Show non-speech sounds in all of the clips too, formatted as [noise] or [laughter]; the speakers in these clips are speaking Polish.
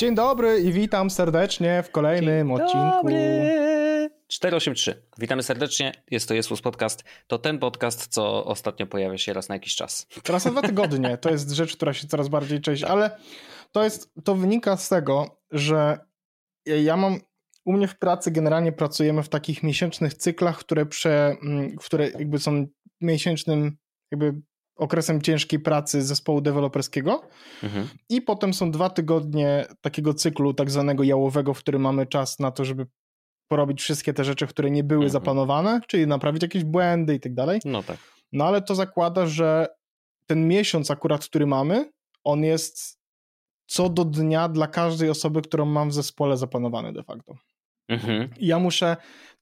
Dzień dobry i witam serdecznie w kolejnym Dzień odcinku. Dobry. 483. Witamy serdecznie. Jest to Jesus Podcast. To ten podcast, co ostatnio pojawia się raz na jakiś czas. Raz na dwa tygodnie. To jest rzecz, która się coraz bardziej części, ale to jest, to wynika z tego, że ja mam u mnie w pracy generalnie pracujemy w takich miesięcznych cyklach, które, prze, mm, które jakby są miesięcznym jakby okresem ciężkiej pracy zespołu deweloperskiego mhm. i potem są dwa tygodnie takiego cyklu tak zwanego jałowego, w którym mamy czas na to, żeby porobić wszystkie te rzeczy, które nie były mhm. zaplanowane, czyli naprawić jakieś błędy i tak dalej. No tak. No ale to zakłada, że ten miesiąc akurat, który mamy, on jest co do dnia dla każdej osoby, którą mam w zespole zaplanowany de facto. Mhm. I ja muszę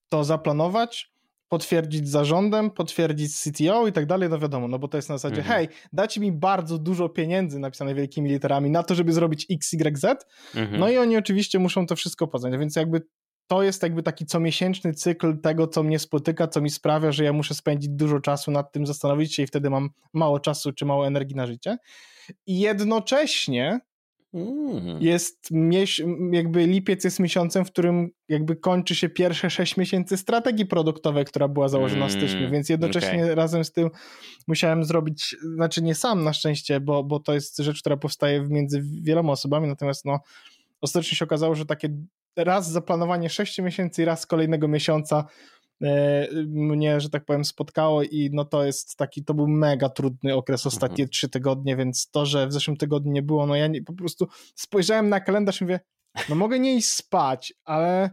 to zaplanować, potwierdzić zarządem, potwierdzić CTO i tak dalej, no wiadomo, no bo to jest na zasadzie, mhm. hej, dajcie mi bardzo dużo pieniędzy napisane wielkimi literami na to, żeby zrobić X, Y, Z, mhm. no i oni oczywiście muszą to wszystko poznać, więc jakby to jest jakby taki comiesięczny cykl tego, co mnie spotyka, co mi sprawia, że ja muszę spędzić dużo czasu nad tym, zastanowić się i wtedy mam mało czasu czy mało energii na życie. I jednocześnie Mm. Jest jakby lipiec jest miesiącem, w którym jakby kończy się pierwsze sześć miesięcy strategii produktowej, która była założona mm. w styczniu, mm, więc jednocześnie okay. razem z tym musiałem zrobić, znaczy nie sam na szczęście, bo, bo to jest rzecz, która powstaje między wieloma osobami, natomiast no ostatecznie się okazało, że takie raz zaplanowanie sześciu miesięcy i raz kolejnego miesiąca mnie, że tak powiem, spotkało i no to jest taki, to był mega trudny okres, ostatnie mhm. trzy tygodnie, więc to, że w zeszłym tygodniu nie było, no ja nie, po prostu spojrzałem na kalendarz i mówię, no mogę nie iść spać, ale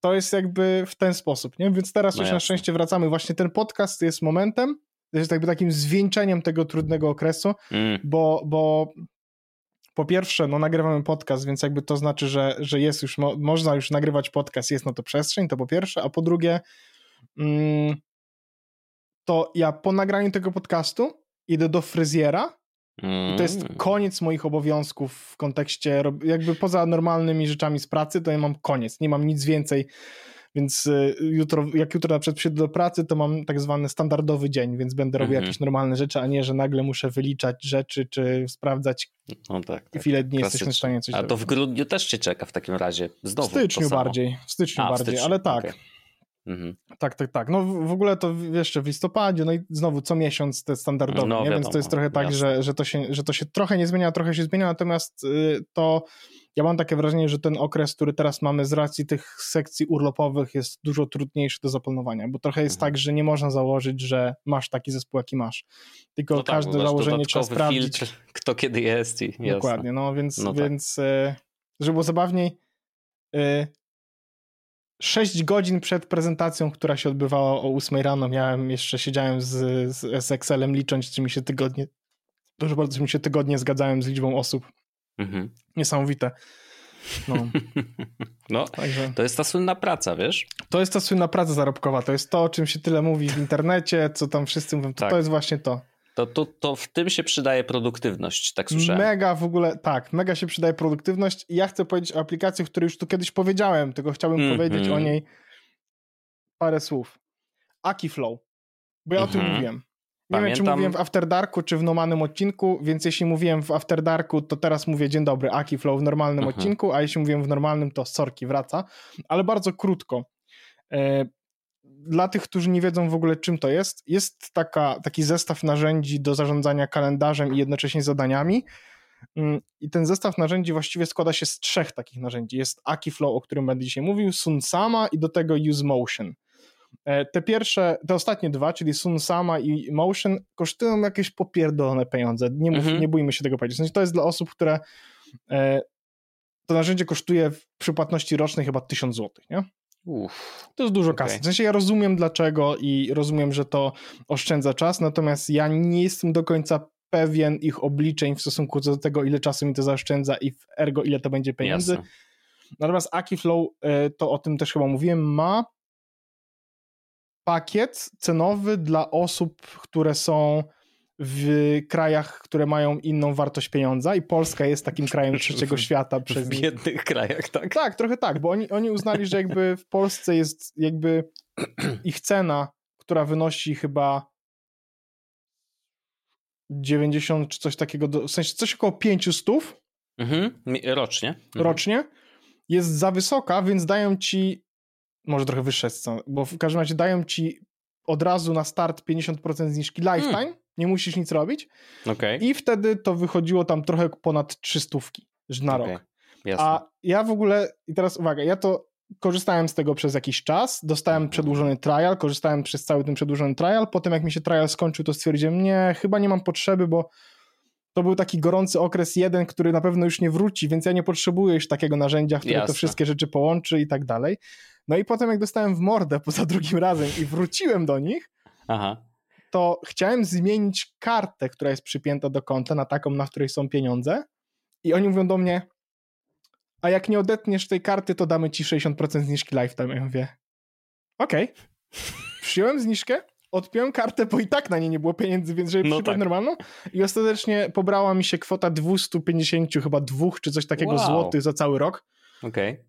to jest jakby w ten sposób, nie? Więc teraz no już jasne. na szczęście wracamy. Właśnie ten podcast jest momentem, jest jakby takim zwieńczeniem tego trudnego okresu, mm. bo, bo po pierwsze, no nagrywamy podcast, więc jakby to znaczy, że, że jest już, mo można już nagrywać podcast, jest na to przestrzeń, to po pierwsze, a po drugie, to ja po nagraniu tego podcastu idę do fryzjera i to jest mm. koniec moich obowiązków w kontekście, jakby poza normalnymi rzeczami z pracy, to ja mam koniec, nie mam nic więcej, więc y, jutro, jak jutro na przykład przyjdę do pracy, to mam tak zwany standardowy dzień, więc będę robił mm -hmm. jakieś normalne rzeczy, a nie, że nagle muszę wyliczać rzeczy, czy sprawdzać no tak, tak. ile dni jesteśmy w stanie coś A to w grudniu też cię czeka w takim razie, znowu W styczniu bardziej, w styczniu a, bardziej, w styczniu. ale tak. Okay. Mhm. Tak, tak, tak. No w ogóle to jeszcze w listopadzie, no i znowu co miesiąc te standardowe, no, nie? więc to jest trochę tak, że, że, to się, że to się trochę nie zmienia, trochę się zmienia, natomiast y, to ja mam takie wrażenie, że ten okres, który teraz mamy z racji tych sekcji urlopowych jest dużo trudniejszy do zaplanowania, bo trochę jest mhm. tak, że nie można założyć, że masz taki zespół, jaki masz. Tylko no tak, każde założenie trzeba sprawdzić. Filtr, [laughs] kto kiedy jest i Dokładnie, no więc, no tak. więc y, żeby było zabawniej, y, 6 godzin przed prezentacją, która się odbywała o 8 rano, miałem jeszcze, siedziałem z, z, z Excelem licząc, czy mi się tygodnie, dużo bardzo mi się tygodnie zgadzałem z liczbą osób. Mhm. Niesamowite. No, [laughs] no Także, to jest ta słynna praca, wiesz? To jest ta słynna praca zarobkowa, to jest to, o czym się tyle mówi w internecie, co tam wszyscy mówią, to, tak. to jest właśnie to. To, to, to w tym się przydaje produktywność, tak słyszałem. Mega w ogóle, tak, mega się przydaje produktywność i ja chcę powiedzieć o aplikacji, o której już tu kiedyś powiedziałem, tylko chciałbym mm, powiedzieć o niej parę słów. Akiflow, bo ja mm -hmm. o tym mhm. mówiłem. Nie Pamiętam. wiem, czy mówiłem w After Darku, czy w normalnym odcinku, więc jeśli mówiłem w After Darku, to teraz mówię dzień dobry, Akiflow w normalnym mhm. odcinku, a jeśli mówiłem w normalnym, to sorki, wraca, ale bardzo krótko. Dla tych, którzy nie wiedzą w ogóle czym to jest, jest taka, taki zestaw narzędzi do zarządzania kalendarzem i jednocześnie zadaniami. Mm, I ten zestaw narzędzi właściwie składa się z trzech takich narzędzi. Jest Akiflow, o którym będę dzisiaj mówił, Sunsama i do tego UseMotion. E, te pierwsze, te ostatnie dwa, czyli Sunsama i Motion, kosztują jakieś popierdolone pieniądze. Nie, mów, mhm. nie bójmy się tego powiedzieć. W sensie to jest dla osób, które e, to narzędzie kosztuje w przypłatności rocznej chyba 1000 zł, nie? Uf, to jest dużo okay. kasy. W sensie ja rozumiem dlaczego i rozumiem, że to oszczędza czas, natomiast ja nie jestem do końca pewien ich obliczeń w stosunku do tego, ile czasu mi to zaoszczędza i ergo ile to będzie pieniędzy. Jasne. Natomiast Akiflow, e, to o tym też chyba mówiłem, ma pakiet cenowy dla osób, które są w krajach, które mają inną wartość pieniądza i Polska jest takim krajem trzeciego świata. Przez w biednych krajach, tak? Tak, trochę tak, bo oni, oni uznali, że jakby w Polsce jest jakby [clears throat] ich cena, która wynosi chyba 90 czy coś takiego, w sensie coś około 500 Mhm. Rocznie. Mhm. Rocznie. Jest za wysoka, więc dają ci, może trochę wyższe, bo w każdym razie dają ci od razu na start 50% zniżki lifetime, hmm. Nie musisz nic robić. Okay. I wtedy to wychodziło tam trochę ponad 300 na okay. rok. Jasne. A ja w ogóle, i teraz uwaga, ja to korzystałem z tego przez jakiś czas, dostałem mhm. przedłużony trial, korzystałem przez cały ten przedłużony trial, potem jak mi się trial skończył, to stwierdziłem, nie, chyba nie mam potrzeby, bo to był taki gorący okres jeden, który na pewno już nie wróci, więc ja nie potrzebuję już takiego narzędzia, które Jasne. to wszystkie rzeczy połączy i tak dalej. No i potem jak dostałem w mordę [laughs] poza drugim razem i wróciłem do nich, Aha. To chciałem zmienić kartę, która jest przypięta do konta na taką, na której są pieniądze i oni mówią do mnie, a jak nie odetniesz tej karty, to damy ci 60% zniżki lifetime. Ja mówię, okej. Okay. Przyjąłem zniżkę, odpiąłem kartę, bo i tak na niej nie było pieniędzy, więc żeby no tak. normalną. I ostatecznie pobrała mi się kwota 250 chyba dwóch czy coś takiego wow. złotych za cały rok. Okej. Okay.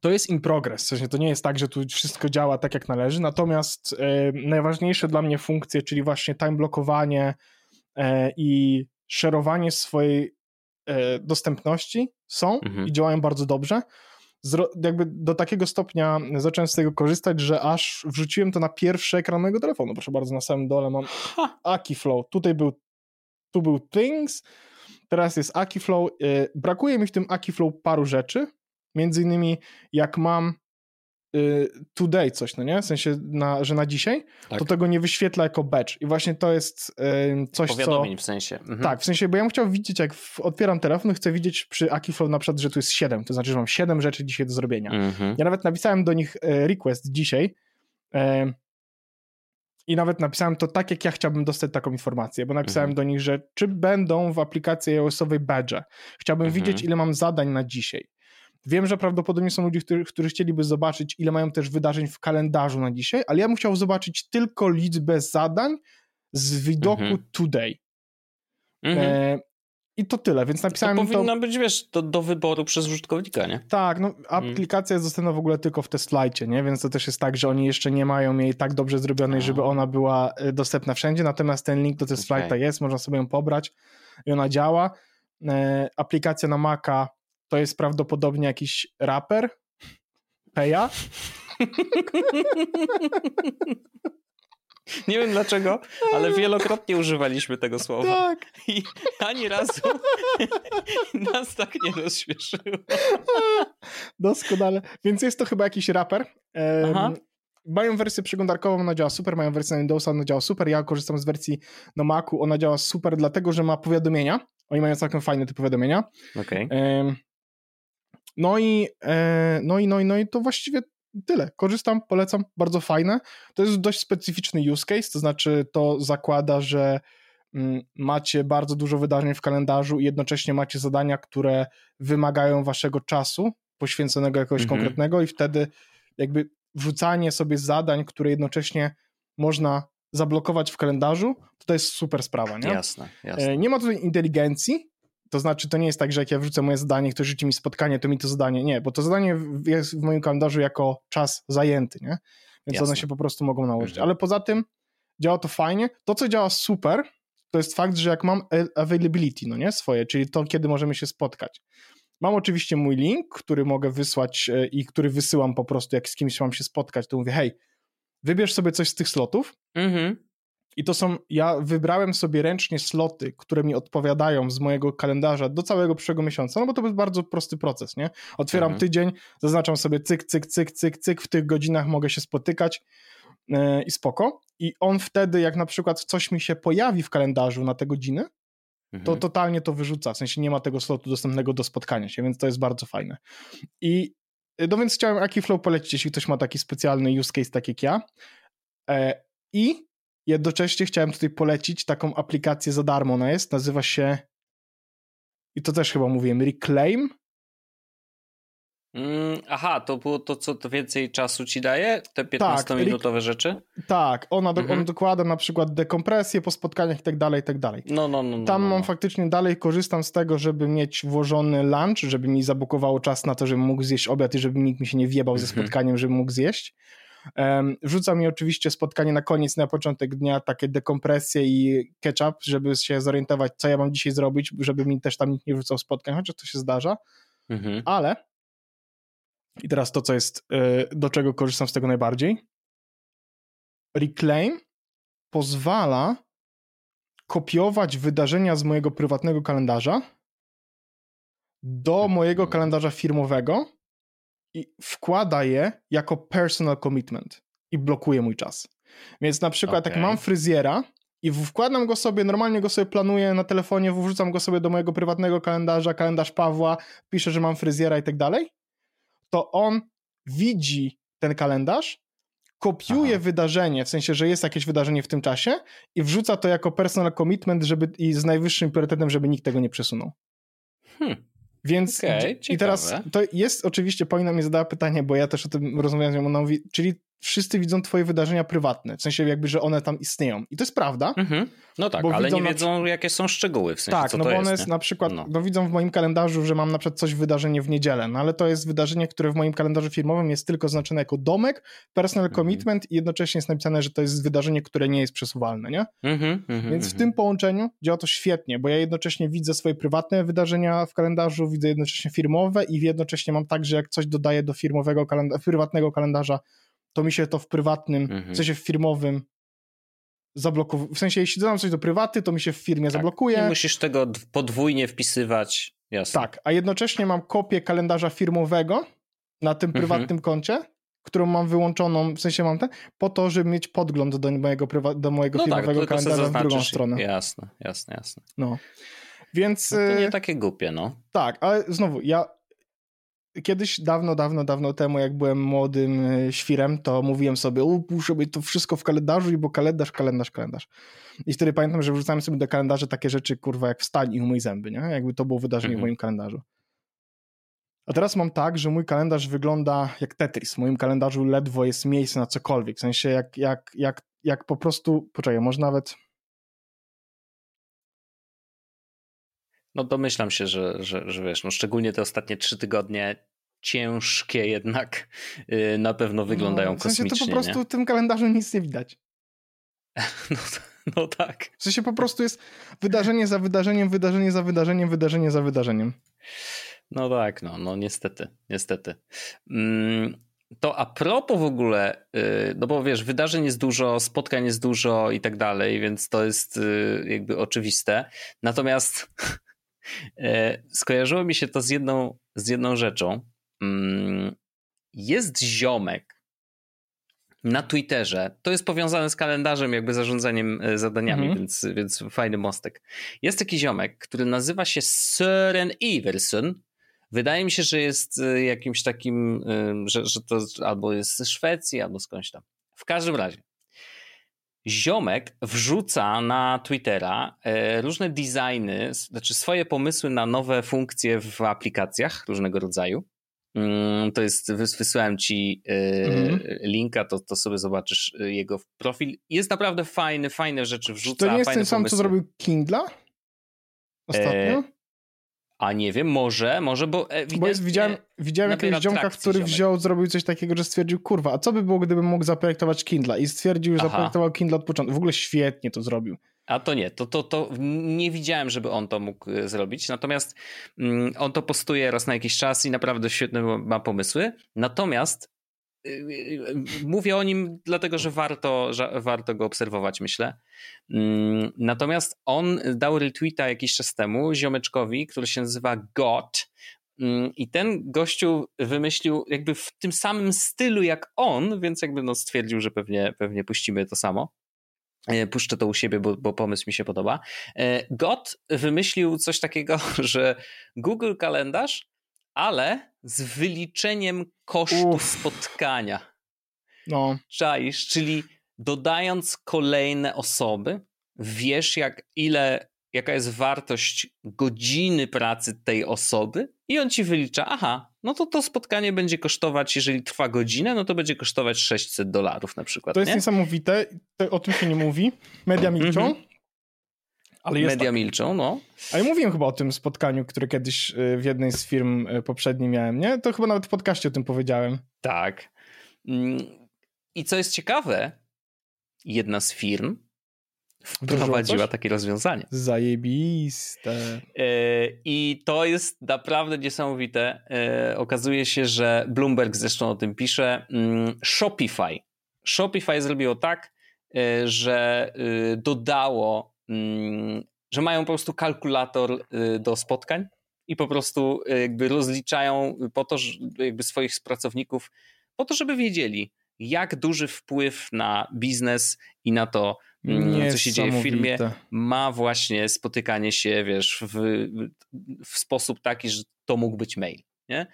To jest in progress, w sensie to nie jest tak, że tu wszystko działa tak jak należy, natomiast e, najważniejsze dla mnie funkcje, czyli właśnie time blokowanie e, i szerowanie swojej e, dostępności są mhm. i działają bardzo dobrze. Zro, jakby do takiego stopnia zacząłem z tego korzystać, że aż wrzuciłem to na pierwszy ekran mojego telefonu. Proszę bardzo, na samym dole mam ha. Aki Flow. Tutaj był, tu był Things, teraz jest Aki Flow. E, brakuje mi w tym Aki Flow paru rzeczy. Między innymi, jak mam y, today coś, no nie? W sensie, na, że na dzisiaj, tak. to tego nie wyświetla jako batch. I właśnie to jest y, coś, Powiadomień co... w sensie. Mhm. Tak, w sensie, bo ja bym chciał widzieć, jak w, otwieram telefon, chcę widzieć przy Akiflow na przykład, że tu jest 7, to znaczy, że mam 7 rzeczy dzisiaj do zrobienia. Mhm. Ja nawet napisałem do nich y, request dzisiaj i nawet napisałem to tak, jak ja chciałbym dostać taką informację, bo napisałem mhm. do nich, że czy będą w aplikacji iOS-owej badge. Chciałbym mhm. widzieć, ile mam zadań na dzisiaj. Wiem, że prawdopodobnie są ludzie, którzy, którzy chcieliby zobaczyć, ile mają też wydarzeń w kalendarzu na dzisiaj, ale ja bym chciał zobaczyć tylko liczbę zadań z widoku mhm. today. Mhm. E, I to tyle, więc napisałem to. Powinno to... być, wiesz, do, do wyboru przez użytkownika, nie? Tak, no aplikacja jest dostępna w ogóle tylko w Testlajcie, nie? Więc to też jest tak, że oni jeszcze nie mają jej tak dobrze zrobionej, żeby ona była e, dostępna wszędzie, natomiast ten link do Testlajta okay. jest, można sobie ją pobrać i ona działa. E, aplikacja na Maca to jest prawdopodobnie jakiś raper. Peja. [laughs] Nie wiem dlaczego, ale wielokrotnie używaliśmy tego słowa. Tak. I ani razu [laughs] nas tak nie rozśmieszyło. Doskonale. Więc jest to chyba jakiś raper. Aha. Mają wersję przeglądarkową, ona działa super, mają wersję na Windowsa, ona działa super. Ja korzystam z wersji na Macu, ona działa super, dlatego że ma powiadomienia. Oni mają całkiem fajne te powiadomienia. Okay. No i, e, no i, no i, no i to właściwie tyle. Korzystam, polecam, bardzo fajne. To jest dość specyficzny use case, to znaczy to zakłada, że mm, macie bardzo dużo wydarzeń w kalendarzu i jednocześnie macie zadania, które wymagają waszego czasu poświęconego jakoś mhm. konkretnego i wtedy jakby wrzucanie sobie zadań, które jednocześnie można zablokować w kalendarzu, to, to jest super sprawa, nie? Jasne, jasne. E, nie ma tutaj inteligencji, to znaczy, to nie jest tak, że jak ja wrzucę moje zadanie, ktoś rzuci mi spotkanie, to mi to zadanie. Nie, bo to zadanie jest w moim kalendarzu jako czas zajęty, nie? Więc Jasne. one się po prostu mogą nałożyć. Mhm. Ale poza tym działa to fajnie. To, co działa super, to jest fakt, że jak mam availability, no nie, swoje, czyli to, kiedy możemy się spotkać. Mam oczywiście mój link, który mogę wysłać e, i który wysyłam po prostu, jak z kimś mam się spotkać, to mówię, hej, wybierz sobie coś z tych slotów, mhm. I to są, ja wybrałem sobie ręcznie sloty, które mi odpowiadają z mojego kalendarza do całego przyszłego miesiąca, no bo to jest bardzo prosty proces, nie? Otwieram mhm. tydzień, zaznaczam sobie cyk, cyk, cyk, cyk, cyk, w tych godzinach mogę się spotykać yy, i spoko. I on wtedy, jak na przykład coś mi się pojawi w kalendarzu na te godziny, mhm. to totalnie to wyrzuca, w sensie nie ma tego slotu dostępnego do spotkania się, więc to jest bardzo fajne. I no więc chciałem Akiflow polecić, jeśli ktoś ma taki specjalny use case tak jak ja. E, I Jednocześnie chciałem tutaj polecić taką aplikację za darmo. Ona jest, nazywa się i to też chyba mówiłem, Reclaim. Mm, aha, to było to, co to więcej czasu ci daje? Te 15-minutowe tak, rzeczy? Tak, ona do, mhm. on dokłada na przykład dekompresję po spotkaniach i tak dalej, i tak dalej. No, no, no. no Tam no, mam no. faktycznie dalej korzystam z tego, żeby mieć włożony lunch, żeby mi zabukowało czas na to, żebym mógł zjeść obiad i żeby nikt mi się nie wjebał mhm. ze spotkaniem, żebym mógł zjeść. Wrzuca mi oczywiście spotkanie na koniec, na początek dnia, takie dekompresje i catch-up, żeby się zorientować, co ja mam dzisiaj zrobić, żeby mi też tam nikt nie wrzucał spotkań, chociaż to się zdarza. Mhm. Ale i teraz to, co jest, y, do czego korzystam z tego najbardziej. Reclaim pozwala kopiować wydarzenia z mojego prywatnego kalendarza do mhm. mojego kalendarza firmowego i wkłada je jako personal commitment i blokuje mój czas. Więc na przykład okay. jak mam fryzjera i wkładam go sobie, normalnie go sobie planuję na telefonie, wrzucam go sobie do mojego prywatnego kalendarza, kalendarz Pawła, piszę, że mam fryzjera i tak dalej, to on widzi ten kalendarz, kopiuje Aha. wydarzenie, w sensie, że jest jakieś wydarzenie w tym czasie i wrzuca to jako personal commitment, żeby i z najwyższym priorytetem, żeby nikt tego nie przesunął. Hmm. Więc okay, i teraz to jest oczywiście, Paulina mi zadała pytanie, bo ja też o tym rozmawiałem z nią, ona mówi, czyli wszyscy widzą twoje wydarzenia prywatne, w sensie jakby, że one tam istnieją. I to jest prawda. Mhm. No tak, ale nie wiedzą, na... jakie są szczegóły, w sensie, Tak, no bo one jest, na przykład, no. no. widzą w moim kalendarzu, że mam na przykład coś wydarzenie w niedzielę, no ale to jest wydarzenie, które w moim kalendarzu firmowym jest tylko znaczone jako domek, personal mhm. commitment i jednocześnie jest napisane, że to jest wydarzenie, które nie jest przesuwalne, nie? Mhm, mhm Więc w mhm. tym połączeniu działa to świetnie, bo ja jednocześnie widzę swoje prywatne wydarzenia w kalendarzu, widzę jednocześnie firmowe i jednocześnie mam tak, że jak coś dodaję do firmowego prywatnego kalendarza, to mi się to w prywatnym, mhm. w sensie w firmowym zablokuje. W sensie, jeśli dodam coś do prywaty, to mi się w firmie tak. zablokuje. Nie musisz tego podwójnie wpisywać. Jasne. Tak, a jednocześnie mam kopię kalendarza firmowego na tym mhm. prywatnym koncie, którą mam wyłączoną, w sensie mam ten, po to, żeby mieć podgląd do mojego, prywa- do mojego no tak, firmowego tak, kalendarza w drugą stronę. Jasne, jasne, jasne. No. Więc... No to nie e, takie głupie, no. Tak, ale znowu, ja kiedyś, dawno, dawno, dawno temu, jak byłem młodym e, świrem, to mówiłem sobie, muszę mieć to wszystko w kalendarzu, bo kalendarz, kalendarz, kalendarz. I wtedy pamiętam, że wrzucałem sobie do kalendarza takie rzeczy, kurwa, jak wstań i umyj zęby, nie? Jakby to było wydarzenie mhm. w moim kalendarzu. A teraz mam tak, że mój kalendarz wygląda jak Tetris. W moim kalendarzu ledwo jest miejsce na cokolwiek. W sensie jak, jak, jak, jak po prostu, poczekaj, może nawet... No domyślam się, że, że, że wiesz, no szczególnie te ostatnie trzy tygodnie ciężkie jednak yy, na pewno no, wyglądają no, w sensie kosmicznie. to po prostu nie? w tym kalendarzu nic nie widać. [laughs] No, no tak. W sensie po prostu jest wydarzenie za wydarzeniem, wydarzenie za wydarzeniem, wydarzenie za wydarzeniem. No tak, no, no niestety, niestety. Mm, to a propos w ogóle, y, no bo wiesz, wydarzeń jest dużo, spotkań jest dużo i tak dalej, więc to jest y, jakby oczywiste. Natomiast skojarzyło mi się to z jedną, z jedną rzeczą. Mm, jest ziomek na Twitterze. To jest powiązane z kalendarzem, jakby zarządzaniem e, zadaniami, mhm. więc, więc fajny mostek. Jest taki ziomek, który nazywa się Søren Iverson. Wydaje mi się, że jest e, jakimś takim, że, że to albo jest ze Szwecji, albo skądś tam. W każdym razie, Ziomek wrzuca na Twittera e, różne designy, znaczy swoje pomysły na nowe funkcje w aplikacjach różnego rodzaju. Mm, to jest, wysłałem ci mm. linka, to, to sobie zobaczysz e, jego profil. Jest naprawdę fajny, fajne rzeczy wrzuca. To nie jest ten sam, co zrobił Kindle ostatnio? E a nie wiem, może, może, bo... Bo jest, widziałem, widziałem jakiegoś ziomka, który ziomek. wziął, zrobił coś takiego, że stwierdził, kurwa, a co by było, gdybym mógł zaprojektować Kindle? I stwierdził, że Aha. zaprojektował Kindle od początku. W ogóle świetnie to zrobił. A to nie, to, to, to nie widziałem, żeby on to mógł e, zrobić. Natomiast mm, on to postuje raz na jakiś czas i naprawdę świetne ma pomysły. Natomiast Mówię o nim dlatego, że warto, że warto go obserwować, myślę. Mm, natomiast on dał retweeta jakiś czas temu ziomeczkowi, który się nazywa God. Mm, I ten gościu wymyślił jakby w tym samym stylu jak on, więc jakby no stwierdził, że pewnie, pewnie puścimy to samo. E, puszczę to u siebie, bo, bo pomysł mi się podoba. E, God wymyślił coś takiego, [laughs] że Google Kalendarz ale z wyliczeniem kosztu Uf. spotkania. No. Czaisz, czyli dodając kolejne osoby, wiesz jak ile, jaka jest wartość godziny pracy tej osoby i on ci wylicza, aha, no to to spotkanie będzie kosztować, jeżeli trwa godzinę, no to będzie kosztować 600 dolarów na przykład. To jest nie? niesamowite, o tym się nie mówi, media milczą, mm -hmm. Ale Media tak. milczą, no. A ja mówiłem chyba o tym spotkaniu, które kiedyś y, w jednej z firm y, poprzedniej miałem, nie? To chyba nawet w podcaście o tym powiedziałem. Tak. Mm, I co jest ciekawe, jedna z firm wprowadziła takie rozwiązanie. Zajebiste. E, I to jest naprawdę niesamowite. E, okazuje się, że Bloomberg zresztą o tym pisze. Mm, Shopify. Shopify zrobiło tak, e, że dodało, mm, że mają po prostu kalkulator do spotkań i po prostu jakby rozliczają po to, jakby swoich pracowników, po to, żeby wiedzieli, jak duży wpływ na biznes i na to, mm, co się dzieje w firmie, ma właśnie spotykanie się, wiesz, w, w sposób taki, że to mógł być mail, nie?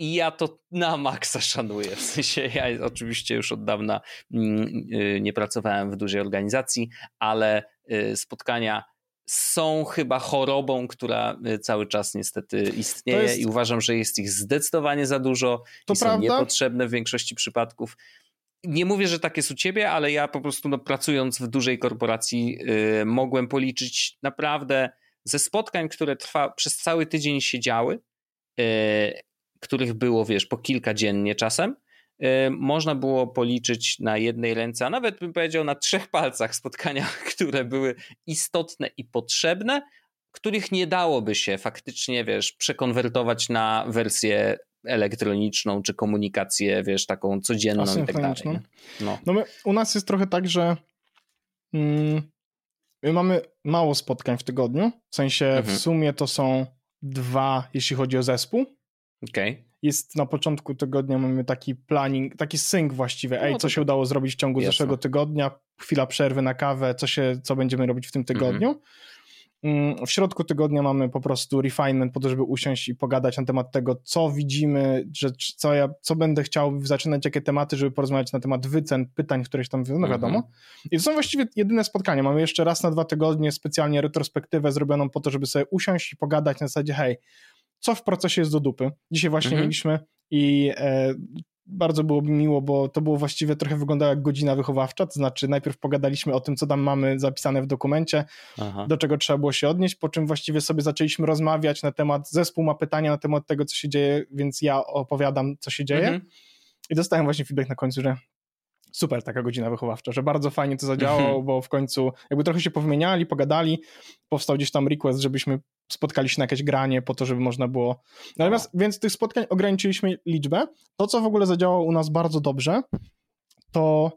I ja to na maksa szanuję. W sensie ja oczywiście już od dawna mm, y, nie pracowałem w dużej organizacji, ale y, spotkania są chyba chorobą, która y, cały czas niestety istnieje jest... i uważam, że jest ich zdecydowanie za dużo to i są prawda? niepotrzebne w większości przypadków. Nie mówię, że tak jest u ciebie, ale ja po prostu no, pracując w dużej korporacji yy, mogłem policzyć naprawdę ze spotkań, które trwa, przez cały tydzień się działy, yy, których było, wiesz, po kilka dziennie czasem, można było policzyć na jednej ręce, a nawet bym powiedział na trzech palcach spotkania, [laughs] które były istotne i potrzebne, których nie dałoby się faktycznie, wiesz, przekonwertować na wersję elektroniczną, czy komunikację, wiesz, taką codzienną i tak dalej. No, no my, u nas jest trochę tak, że mm, my mamy mało spotkań w tygodniu, w sensie mhm. w sumie to są dwa, jeśli chodzi o zespół. Okej. Okay. Jest na początku tygodnia mamy taki planning, taki sync właściwie. Ej, no, co się udało zrobić w ciągu jasne. zeszłego tygodnia, chwila przerwy na kawę, co, się, co będziemy robić w tym mhm. tygodniu. Mhm. W środku tygodnia mamy po prostu refinement po to, żeby usiąść i pogadać na temat tego, co widzimy, że, co ja, co będę chciał zaczynać, jakie tematy, żeby porozmawiać na temat wycen, pytań, któreś tam, no mhm. wiadomo. I to są właściwie jedyne spotkania. Mamy jeszcze raz na dwa tygodnie specjalnie retrospektywę zrobioną po to, żeby sobie usiąść i pogadać na zasadzie, hej, co w procesie jest do dupy. Dzisiaj właśnie mhm. mieliśmy i e, bardzo byłoby miło, bo to było właściwie trochę wyglądało jak godzina wychowawcza, to znaczy najpierw pogadaliśmy o tym, co tam mamy zapisane w dokumencie, Aha. do czego trzeba było się odnieść, po czym właściwie sobie zaczęliśmy rozmawiać na temat, zespół ma pytania na temat tego, co się dzieje, więc ja opowiadam, co się dzieje mhm. i dostałem właśnie feedback na końcu, że super taka godzina wychowawcza, że bardzo fajnie to zadziałało, mhm. bo w końcu jakby trochę się powymieniali, pogadali, powstał gdzieś tam request, żebyśmy spotkali się na jakieś granie po to, żeby można było... Natomiast, więc tych spotkań ograniczyliśmy liczbę. To, co w ogóle zadziałało u nas bardzo dobrze, to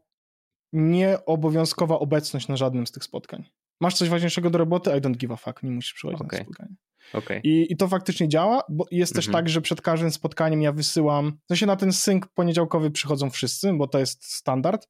nieobowiązkowa obecność na żadnym z tych spotkań. Masz coś ważniejszego do roboty? I don't give a fuck, nie musisz przychodzić okay. na spotkanie. Okay. I, I to faktycznie działa, bo jest też mhm. tak, że przed każdym spotkaniem ja wysyłam, w sensie na ten sync poniedziałkowy przychodzą wszyscy, bo to jest standard,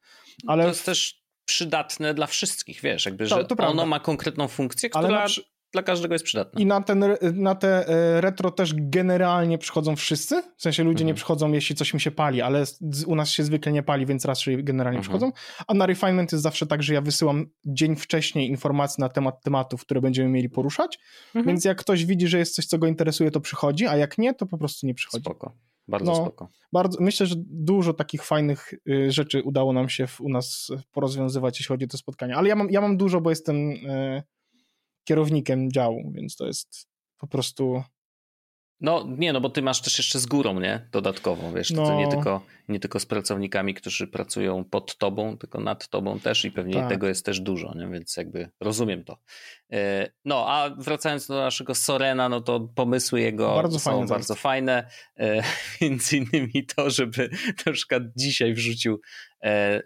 ale... To jest też przydatne dla wszystkich, wiesz, jakby, to, że to ono ma konkretną funkcję, która... Ale dla każdego jest przydatne. I na, ten, na te e, retro też generalnie przychodzą wszyscy, w sensie ludzie mhm. nie przychodzą, jeśli coś mi się pali, ale u nas się zwykle nie pali, więc raczej generalnie mhm. przychodzą. A na refinement jest zawsze tak, że ja wysyłam dzień wcześniej informacje na temat tematów, które będziemy mieli poruszać, mhm. więc jak ktoś widzi, że jest coś, co go interesuje, to przychodzi, a jak nie, to po prostu nie przychodzi. Spoko. Bardzo no, spoko. Bardzo, myślę, że dużo takich fajnych y, rzeczy udało nam się w, u nas porozwiązywać, jeśli chodzi o te spotkania. Ale ja mam, ja mam dużo, bo jestem y, kierownikiem działu, więc to jest po prostu. No nie, no bo ty masz też jeszcze z górą, nie? Dodatkowo, wiesz, no. to nie tylko, nie tylko z pracownikami, którzy pracują pod tobą, tylko nad tobą też i pewnie tak. tego jest też dużo, nie? Więc jakby rozumiem to. E, no, a wracając do naszego Sorena, no to pomysły jego bardzo są fajne bardzo fajne. E, [laughs] między innymi to, żeby na przykład dzisiaj wrzucił e,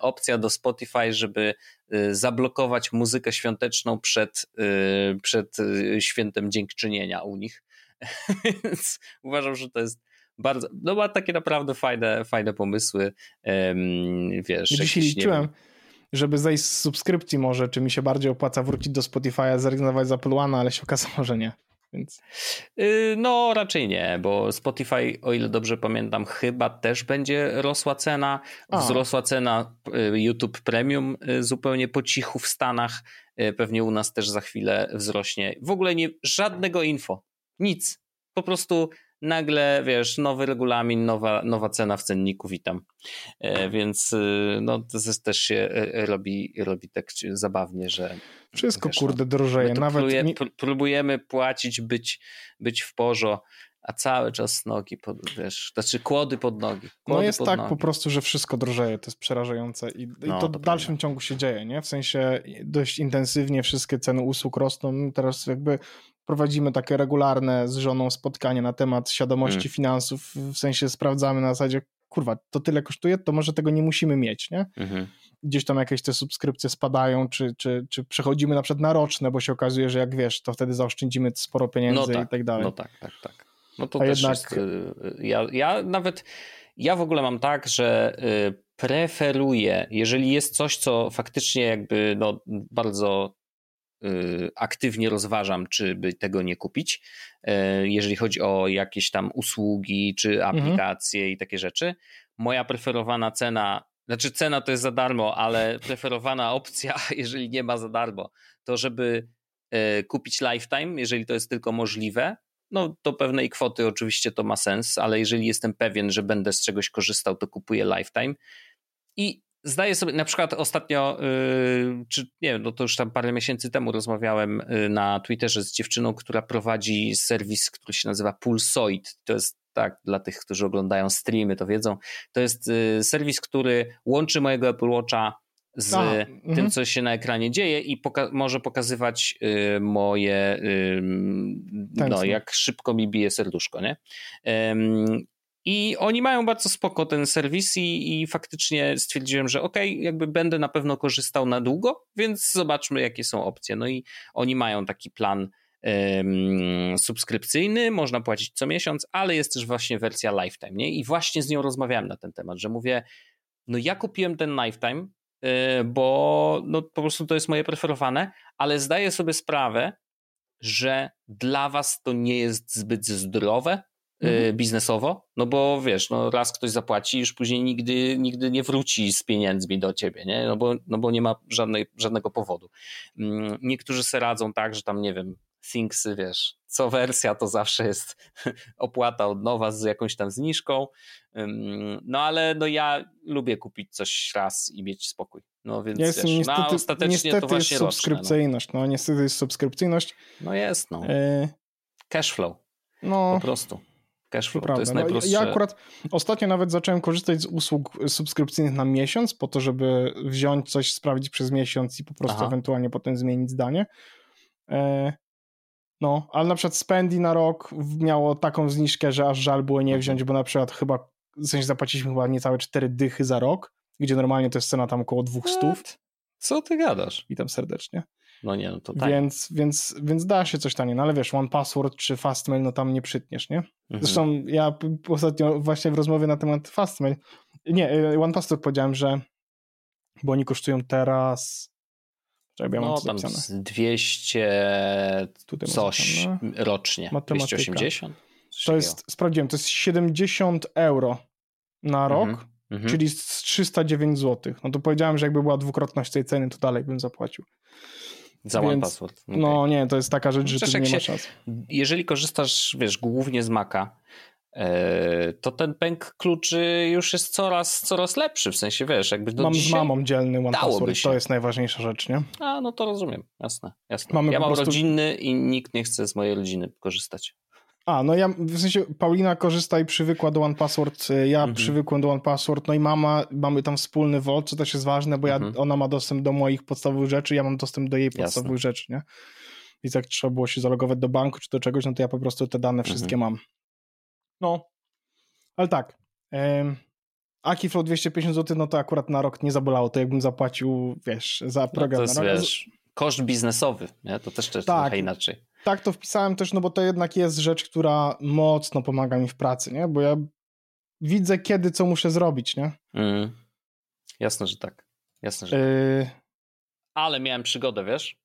opcja do Spotify, żeby y, zablokować muzykę świąteczną przed, y, przed y, świętem dziękczynienia u nich. [laughs] Więc uważam, że to jest bardzo, no ma takie naprawdę fajne, fajne pomysły. Wiesz, Dzisiaj liczyłem, żeby zejść z subskrypcji może, czy mi się bardziej opłaca wrócić do Spotify'a, zrezygnować z Apple One, ale się okazało, że nie. Więc... Y, no, raczej nie, bo Spotify, o ile dobrze pamiętam, chyba też będzie rosła cena. Wzrosła cena y, YouTube Premium y, zupełnie po cichu w Stanach. Pewnie u nas też za chwilę wzrośnie. W ogóle nie żadnego info. Nic. Po prostu nagle, wiesz, nowy regulamin, nowa, nowa cena w cenniku, witam. Więc no, to też się robi, robi tak zabawnie, że wszystko, wiesz, kurde, drożeje. Nawet próbujemy płacić, być, być w porzo, a cały czas nogi, pod, wiesz, znaczy kłody pod nogi. No kłody no jest tak nogi. po prostu, że wszystko drożeje, to jest przerażające i, no, i to, w dalszym ciągu się dzieje, nie? W sensie dość intensywnie wszystkie ceny usług rosną, teraz jakby prowadzimy takie regularne z żoną spotkanie na temat świadomości hmm. finansów, w sensie sprawdzamy na zasadzie, kurwa, to tyle kosztuje, to może tego nie musimy mieć, nie? Mhm. Gdzieś tam jakieś te subskrypcje spadają, czy, czy, czy przechodzimy na przykład na roczne, bo się okazuje, że jak wiesz, to wtedy zaoszczędzimy sporo pieniędzy no tak, i tak dalej. No tak, tak, tak. No to A też jednak... jest, y, ja, ja nawet, ja w ogóle mam tak, że y, preferuję, jeżeli jest coś, co faktycznie jakby no, bardzo y, aktywnie rozważam, czy by tego nie kupić, jeżeli chodzi o jakieś tam usługi, czy mhm. aplikacje mhm. i takie rzeczy. Moja preferowana cena, znaczy cena to jest za darmo, ale preferowana opcja, [laughs] jeżeli nie ma za darmo, to żeby kupić lifetime, jeżeli to jest tylko możliwe, no do pewnej kwoty oczywiście to ma sens, ale jeżeli jestem pewien, że będę z czegoś korzystał, to kupuję lifetime. I zdaję sobie, na przykład ostatnio, yy, czy nie wiem, no to już tam parę miesięcy temu rozmawiałem yy, na Twitterze z dziewczyną, która prowadzi serwis, który się nazywa Pulsoid. To jest tak, dla tych, którzy oglądają streamy, to wiedzą. To jest yy, serwis, który łączy mojego Apple Watcha z Aha, tym, mhm. co się na ekranie dzieje i poka może pokazywać y, moje, y, no jak szybko mi bije serduszko, nie? Ym, i oni mają bardzo spoko ten serwis i, i faktycznie stwierdziłem, że okej, okay, jakby będę na pewno korzystał na długo, więc zobaczmy jakie są opcje. No i oni mają taki plan subskrypcyjny, można płacić co miesiąc, ale jest też właśnie wersja lifetime, nie? I właśnie z nią rozmawiałem na ten temat, że mówię, no ja kupiłem ten lifetime, Y, bo no, po prostu to jest moje preferowane, ale zdaję sobie sprawę, że dla was to nie jest zbyt zdrowe y, mhm. biznesowo, no bo wiesz, no raz ktoś zapłaci, już później nigdy, nigdy nie wróci z pieniędzmi do ciebie, nie? No bo, no bo nie ma żadnej, żadnego powodu. Mm, niektórzy se radzą tak, że tam, nie wiem, Thingsy, wiesz, co wersja to zawsze jest [laughs] opłata od nowa z jakąś tam zniżką, no ale no ja lubię kupić coś raz i mieć spokój. No więc jest, wiesz, niestety, no, ostatecznie niestety to właśnie jest subskrypcyjność, no. no. niestety jest subskrypcyjność. No jest, no. E... Cashflow. No. Po prostu. Cashflow to, to jest najprostsze. No, ja akurat ostatnio nawet zacząłem korzystać z usług subskrypcyjnych na miesiąc, po to, żeby wziąć coś, sprawdzić przez miesiąc i po prostu Aha. ewentualnie potem zmienić zdanie. E... No, ale na przykład Spendi na rok miało taką zniżkę, że aż żal było nie mhm. wziąć, bo na przykład chyba, w sensie zapłaciliśmy chyba niecałe cztery dychy za rok, gdzie normalnie to jest cena tam około dwóch stów. Co ty gadasz? Witam serdecznie. No nie, no to tak. Więc, więc, więc da się coś taniej, no ale wiesz, One Password czy Fastmail, no tam nie przytniesz, nie? Mhm. Zresztą ja ostatnio właśnie w rozmowie na temat Fastmail, nie, y, One Password powiedziałem, że bo oni kosztują teraz Czekaj, ja no, tam 200 Tutaj coś no. rocznie. Matematyka. 280? to jest, sprawdziłem, to jest 70 euro na rok, mm -hmm. czyli 309 zł. No to powiedziałem, że jakby była dwukrotność tej ceny, to dalej bym zapłacił. Za Więc, one password. Okay. No nie, to jest taka rzecz, że ty nie szans. Jeżeli korzystasz, wiesz, głównie z Maca, to ten pęk kluczy już jest coraz, coraz lepszy, w sensie wiesz, jakby do Mam z mamą dzielny one password, to jest najważniejsza rzecz, nie? A, no to rozumiem, jasne, jasne. Mamy ja mam prostu... rodzinny i nikt nie chce z mojej rodziny korzystać. A, no ja, w sensie Paulina korzysta i przywykła do One Password, e, ja mhm. przywykłem do One Password, no i mama, mamy tam wspólny WOD, co też jest ważne, bo ja, mhm. ona ma dostęp do moich podstawowych rzeczy, ja mam dostęp do jej podstawowych Jasne. rzeczy, nie? Więc jak trzeba było się zalogować do banku czy do czegoś, no to ja po prostu te dane wszystkie mhm. mam. No, ale tak. Um, Akiflow 250 zł, no to akurat na rok nie zabolało. To jakbym zapłacił, wiesz, za program. No to jest, na rok. wiesz, koszt biznesowy, nie? To też, też tak, trochę inaczej. Tak, to wpisałem też, no bo to jednak jest rzecz, która mocno pomaga mi w pracy, nie? Bo ja widzę, kiedy co muszę zrobić, nie? Mm. Jasne, że tak. Jasne, że yy... tak. Ale miałem przygodę, wiesz?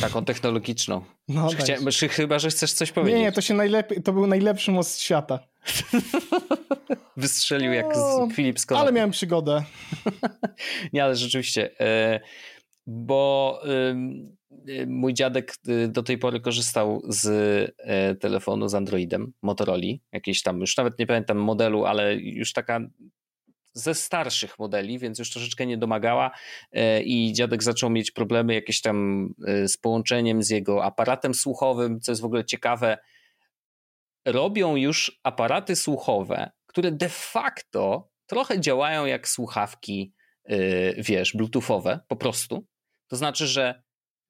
Taką technologiczną. No, Chciałem, chyba, że chcesz coś powiedzieć. Nie, nie, to się najlepiej, to był najlepszy most świata. [laughs] Wystrzelił jak no, z Philip Scott. Ale miałem przygodę. [laughs] nie, ale rzeczywiście, e, bo mój dziadek y, do tej pory korzystał z e, telefonu z Androidem, Motorola, jakiejś tam, już nawet nie pamiętam modelu, ale już taka ze starszych modeli, więc już troszeczkę nie domagała e, i dziadek zaczął mieć problemy jakieś tam e, z połączeniem z jego aparatem słuchowym, co jest w ogóle ciekawe. robią już aparaty słuchowe, które de facto trochę działają jak słuchawki, yy, wiesz, bluetoothowe po prostu. To znaczy, że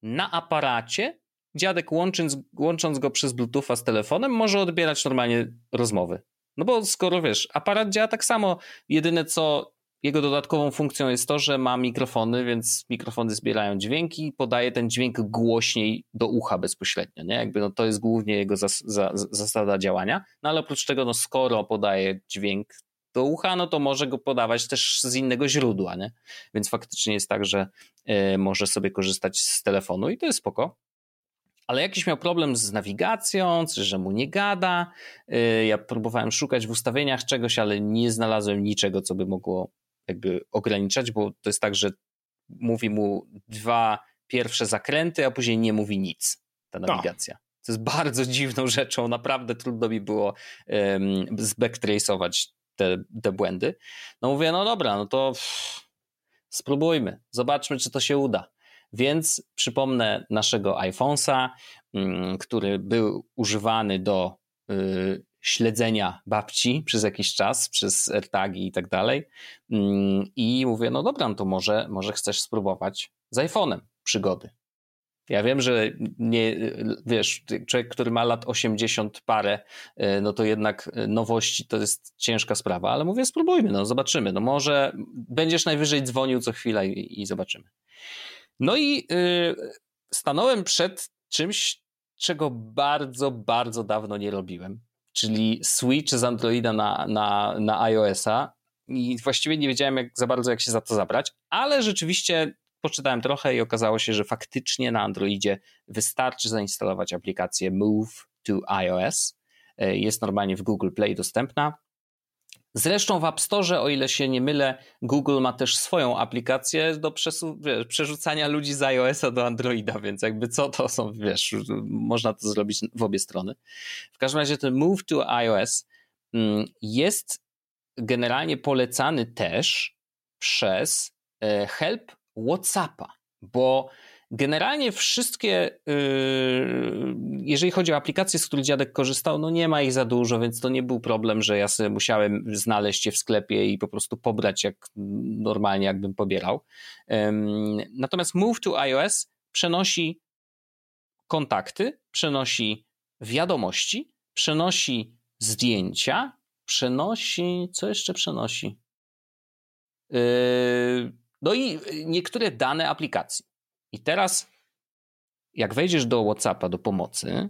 na aparacie dziadek łącząc, łącząc go przez bluetootha z telefonem może odbierać normalnie rozmowy. No bo skoro wiesz, aparat działa tak samo, jedyne co jego dodatkową funkcją jest to, że ma mikrofony, więc mikrofony zbierają dźwięki i podaje ten dźwięk głośniej do ucha bezpośrednio. Nie? Jakby no to jest głównie jego zas za zasada działania. No ale oprócz tego, no skoro podaje dźwięk do ucha, no to może go podawać też z innego źródła. Nie? Więc faktycznie jest tak, że y, może sobie korzystać z telefonu i to jest spoko ale jakiś miał problem z nawigacją, że mu nie gada. Y, ja próbowałem szukać w ustawieniach czegoś, ale nie znalazłem niczego, co by mogło jakby ograniczać, bo to jest tak, że mówi mu dwa pierwsze zakręty, a później nie mówi nic ta no. nawigacja. No. To jest bardzo dziwną rzeczą, naprawdę trudno mi było um, zbacktrace'ować te, te błędy. No mówię, no dobra, no to pff, spróbujmy, zobaczmy, czy to się uda. Więc przypomnę naszego iPhone'a, mm, który był używany do y, śledzenia babci przez jakiś czas, przez AirTagi i tak dalej. Mm, I mówię, no dobra, no to może, może chcesz spróbować z iPhone'em przygody. Ja wiem, że nie, wiesz, człowiek, który ma lat 80 parę, y, no to jednak nowości to jest ciężka sprawa, ale mówię, spróbujmy, no zobaczymy. No może będziesz najwyżej dzwonił co chwila i, i zobaczymy. No i y, stanąłem przed czymś, czego bardzo, bardzo dawno nie robiłem, czyli switch z Androida na, na, na iOS-a i właściwie nie wiedziałem jak, za bardzo, jak się za to zabrać, ale rzeczywiście poczytałem trochę i okazało się, że faktycznie na Androidzie wystarczy zainstalować aplikację Move to iOS. Y, jest normalnie w Google Play dostępna. Zresztą w App Store, o ile się nie mylę, Google ma też swoją aplikację do wiesz, przerzucania ludzi z iOS-a do Androida, więc jakby co to są, wiesz, można to zrobić w obie strony. W każdym razie ten Move to iOS mm, jest generalnie polecany też przez e, help WhatsAppa, bo Generalnie wszystkie, yy, jeżeli chodzi o aplikacje, z których dziadek korzystał, no nie ma ich za dużo, więc to nie był problem, że ja sobie musiałem znaleźć je w sklepie i po prostu pobrać jak normalnie, jakbym pobierał. Natomiast Move to iOS przenosi kontakty, przenosi wiadomości, przenosi zdjęcia, przenosi. Co jeszcze przenosi? Yy, no i niektóre dane aplikacji. I teraz, jak wejdziesz do WhatsAppa do pomocy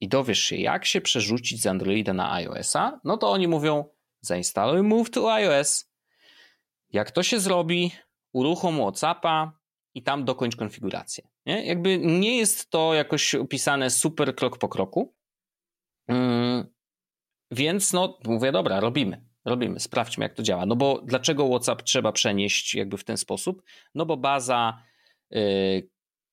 i dowiesz się, jak się przerzucić z Androida na iOS-a, no to oni mówią: zainstaluj Move to iOS. Jak to się zrobi, uruchom WhatsAppa i tam dokończ konfigurację. Nie? Jakby nie jest to jakoś opisane super krok po kroku. Mm, więc no, mówię, dobra, robimy. Robimy, sprawdźmy, jak to działa. No bo dlaczego WhatsApp trzeba przenieść jakby w ten sposób? No bo baza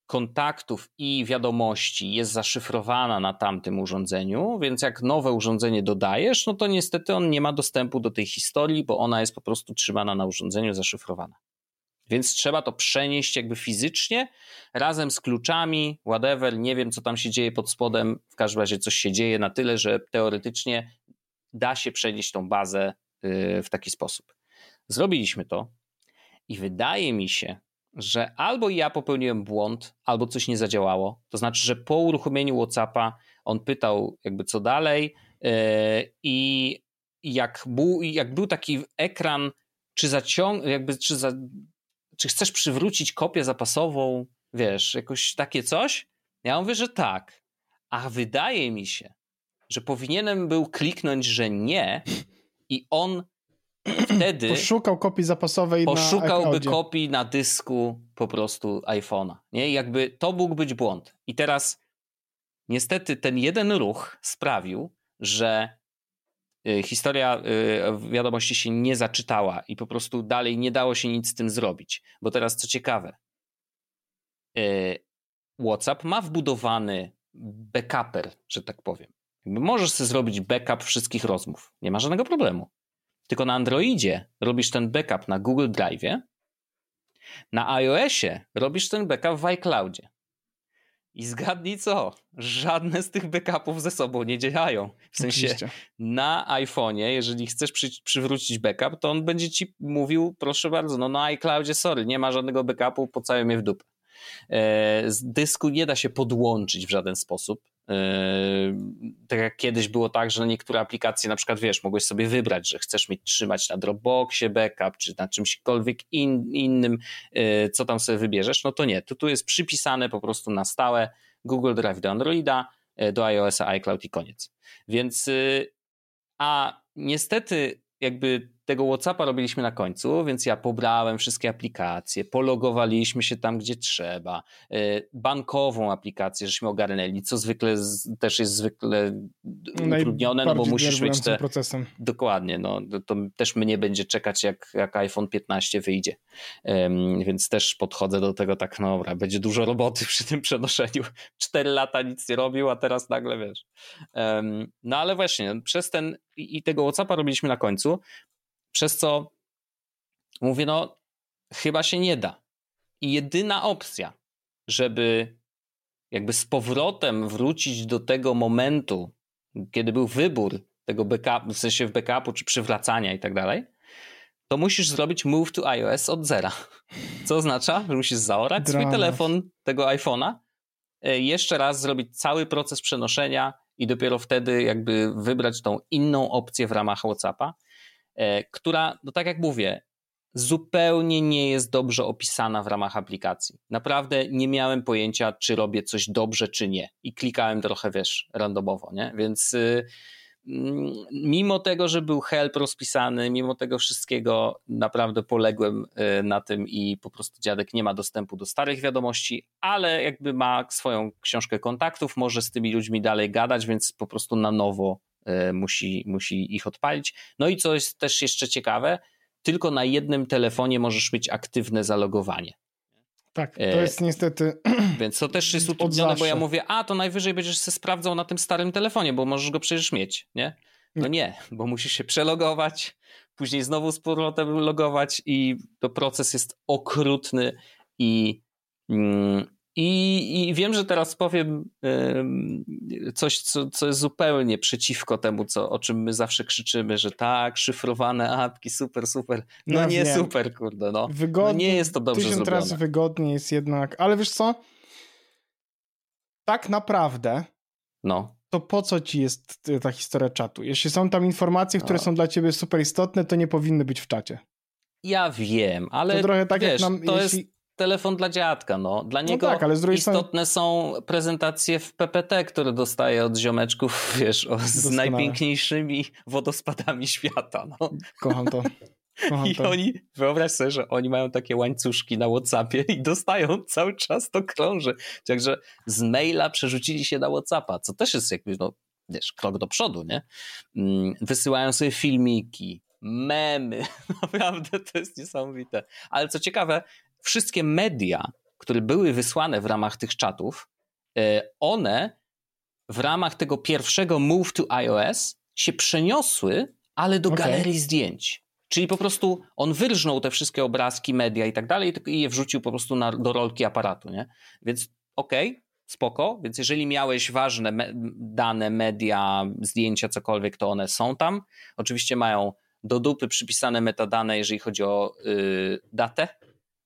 kontaktów i wiadomości jest zaszyfrowana na tamtym urządzeniu, więc jak nowe urządzenie dodajesz, no to niestety on nie ma dostępu do tej historii, bo ona jest po prostu trzymana na urządzeniu zaszyfrowana. Więc trzeba to przenieść jakby fizycznie razem z kluczami, whatever, nie wiem co tam się dzieje pod spodem, w każdym razie coś się dzieje na tyle, że teoretycznie da się przenieść tą bazę y, w taki sposób. Zrobiliśmy to i wydaje mi się, że albo ja popełniłem błąd, albo coś nie zadziałało. To znaczy, że po uruchomieniu WhatsAppa on pytał jakby co dalej yy, i jak był, jak był taki ekran, czy zaciąg, jakby, czy, za, czy chcesz przywrócić kopię zapasową, wiesz, jakoś takie coś? Ja mówię, że tak. A wydaje mi się, że powinienem był kliknąć, że nie i on wtedy... Poszukał kopii zapasowej Poszukałby na kopii na dysku po prostu iPhone'a. Nie? jakby to mógł być błąd. I teraz niestety ten jeden ruch sprawił, że y, historia y, wiadomości się nie zaczytała i po prostu dalej nie dało się nic z tym zrobić. Bo teraz co ciekawe, y, WhatsApp ma wbudowany backuper, że tak powiem. Możesz sobie zrobić backup wszystkich rozmów. Nie ma żadnego problemu. Tylko na Androidzie robisz ten backup na Google Drive, na iOSie robisz ten backup w iCloudzie. I zgadnij co? Żadne z tych backupów ze sobą nie działają. W sensie Oczywiście. na iPhone'ie, jeżeli chcesz przy, przywrócić backup, to on będzie ci mówił, proszę bardzo, no na iCloudzie, sorry, nie ma żadnego backupu, pocałuj mnie w dupę. E, z dysku nie da się podłączyć w żaden sposób. Yy, tak jak kiedyś było tak, że niektóre aplikacje na przykład, wiesz, mogłeś sobie wybrać, że chcesz mieć trzymać na Dropboxie backup, czy na czymśkolwiek in, innym, yy, co tam sobie wybierzesz, no to nie. Tu, tu jest przypisane po prostu na stałe Google Drive do Androida, yy, do iOS-a, iCloud i koniec. Więc, a niestety jakby tego WhatsAppa robiliśmy na końcu, więc ja pobrałem wszystkie aplikacje, pologowaliśmy się tam, gdzie trzeba. E, bankową aplikację żeśmy ogarnęli, co zwykle też jest zwykle utrudnione, no bo musisz mieć te... procesem. Dokładnie, no to też mnie będzie czekać, jak, jak iPhone 15 wyjdzie. Um, więc też podchodzę do tego tak, no dobra, będzie dużo roboty przy tym przenoszeniu. [laughs] Cztery lata nic nie robił, a teraz nagle wiesz. Um, no ale właśnie, przez ten i tego WhatsAppa robiliśmy na końcu, przez co mówię, no chyba się nie da. I jedyna opcja, żeby jakby z powrotem wrócić do tego momentu, kiedy był wybór tego backupu, w sensie w backupu czy przywracania i tak dalej, to musisz zrobić move to iOS od zera. Co oznacza, że musisz zaorać Dramat. swój telefon tego iPhone'a, e, jeszcze raz zrobić cały proces przenoszenia i dopiero wtedy jakby wybrać tą inną opcję w ramach WhatsAppa. E, która, no tak jak mówię, zupełnie nie jest dobrze opisana w ramach aplikacji. Naprawdę nie miałem pojęcia, czy robię coś dobrze, czy nie. I klikałem trochę, wiesz, randomowo, nie? Więc y, mm, mimo tego, że był help rozpisany, mimo tego wszystkiego, naprawdę poległem y, na tym i po prostu dziadek nie ma dostępu do starych wiadomości, ale jakby ma swoją książkę kontaktów, może z tymi ludźmi dalej gadać, więc po prostu na nowo musi, musi ich odpalić. No i co jest też jeszcze ciekawe, tylko na jednym telefonie możesz mieć aktywne zalogowanie. Tak, to e, jest niestety. [clears throat] Więc to też jest utrudnione, bo ja mówię, a to najwyżej będziesz się sprawdzał na tym starym telefonie, bo możesz go przecież mieć, nie? No nie, bo musisz się przelogować, później znowu z powrotem logować i to proces jest okrutny i, mm, i, I, wiem, że teraz powiem coś, co, co jest zupełnie przeciwko temu, co, o czym my zawsze krzyczymy, że tak, szyfrowane apki, super, super. No, no nie wiem. super, kurde, no. Wygodnie, no nie jest to dobrze tysiąc zrobione. razy wygodniej jest jednak, ale wiesz co? Tak naprawdę no. to po co ci jest ta historia czatu? Jeśli są tam informacje, które no. są dla ciebie super istotne, to nie powinny być w czacie. Ja wiem, ale to trochę tak wiesz, jak nam, to jeśli... jest telefon dla dziadka, no. Dla no niego no tak, istotne są prezentacje w PPT, które dostaje od ziomeczków, [laughs] wiesz, o, z najpiękniejszymi wodospadami świata, no. Kocham to. Kocham I to. oni, wyobraź sobie, że oni mają takie łańcuszki na Whatsappie i dostają cały czas to krąży. Także z maila przerzucili się na Whatsappa, co też jest jakby, no, wiesz, krok do przodu, nie? Mm, wysyłają sobie filmiki, memy. [laughs] Naprawdę to jest niesamowite. Ale co ciekawe, wszystkie media, które były wysłane w ramach tych czatów, e, one w ramach tego pierwszego move to iOS się przeniosły, ale do okay. galerii zdjęć. Czyli po prostu on wyrżnął te wszystkie obrazki, media i tak dalej i je wrzucił po prostu na, do rolki aparatu, nie? Więc okej, okay, spoko. Więc jeżeli miałeś ważne me dane, media, zdjęcia, cokolwiek, to one są tam. Oczywiście mają do dupy przypisane metadane, jeżeli chodzi o yy, datę,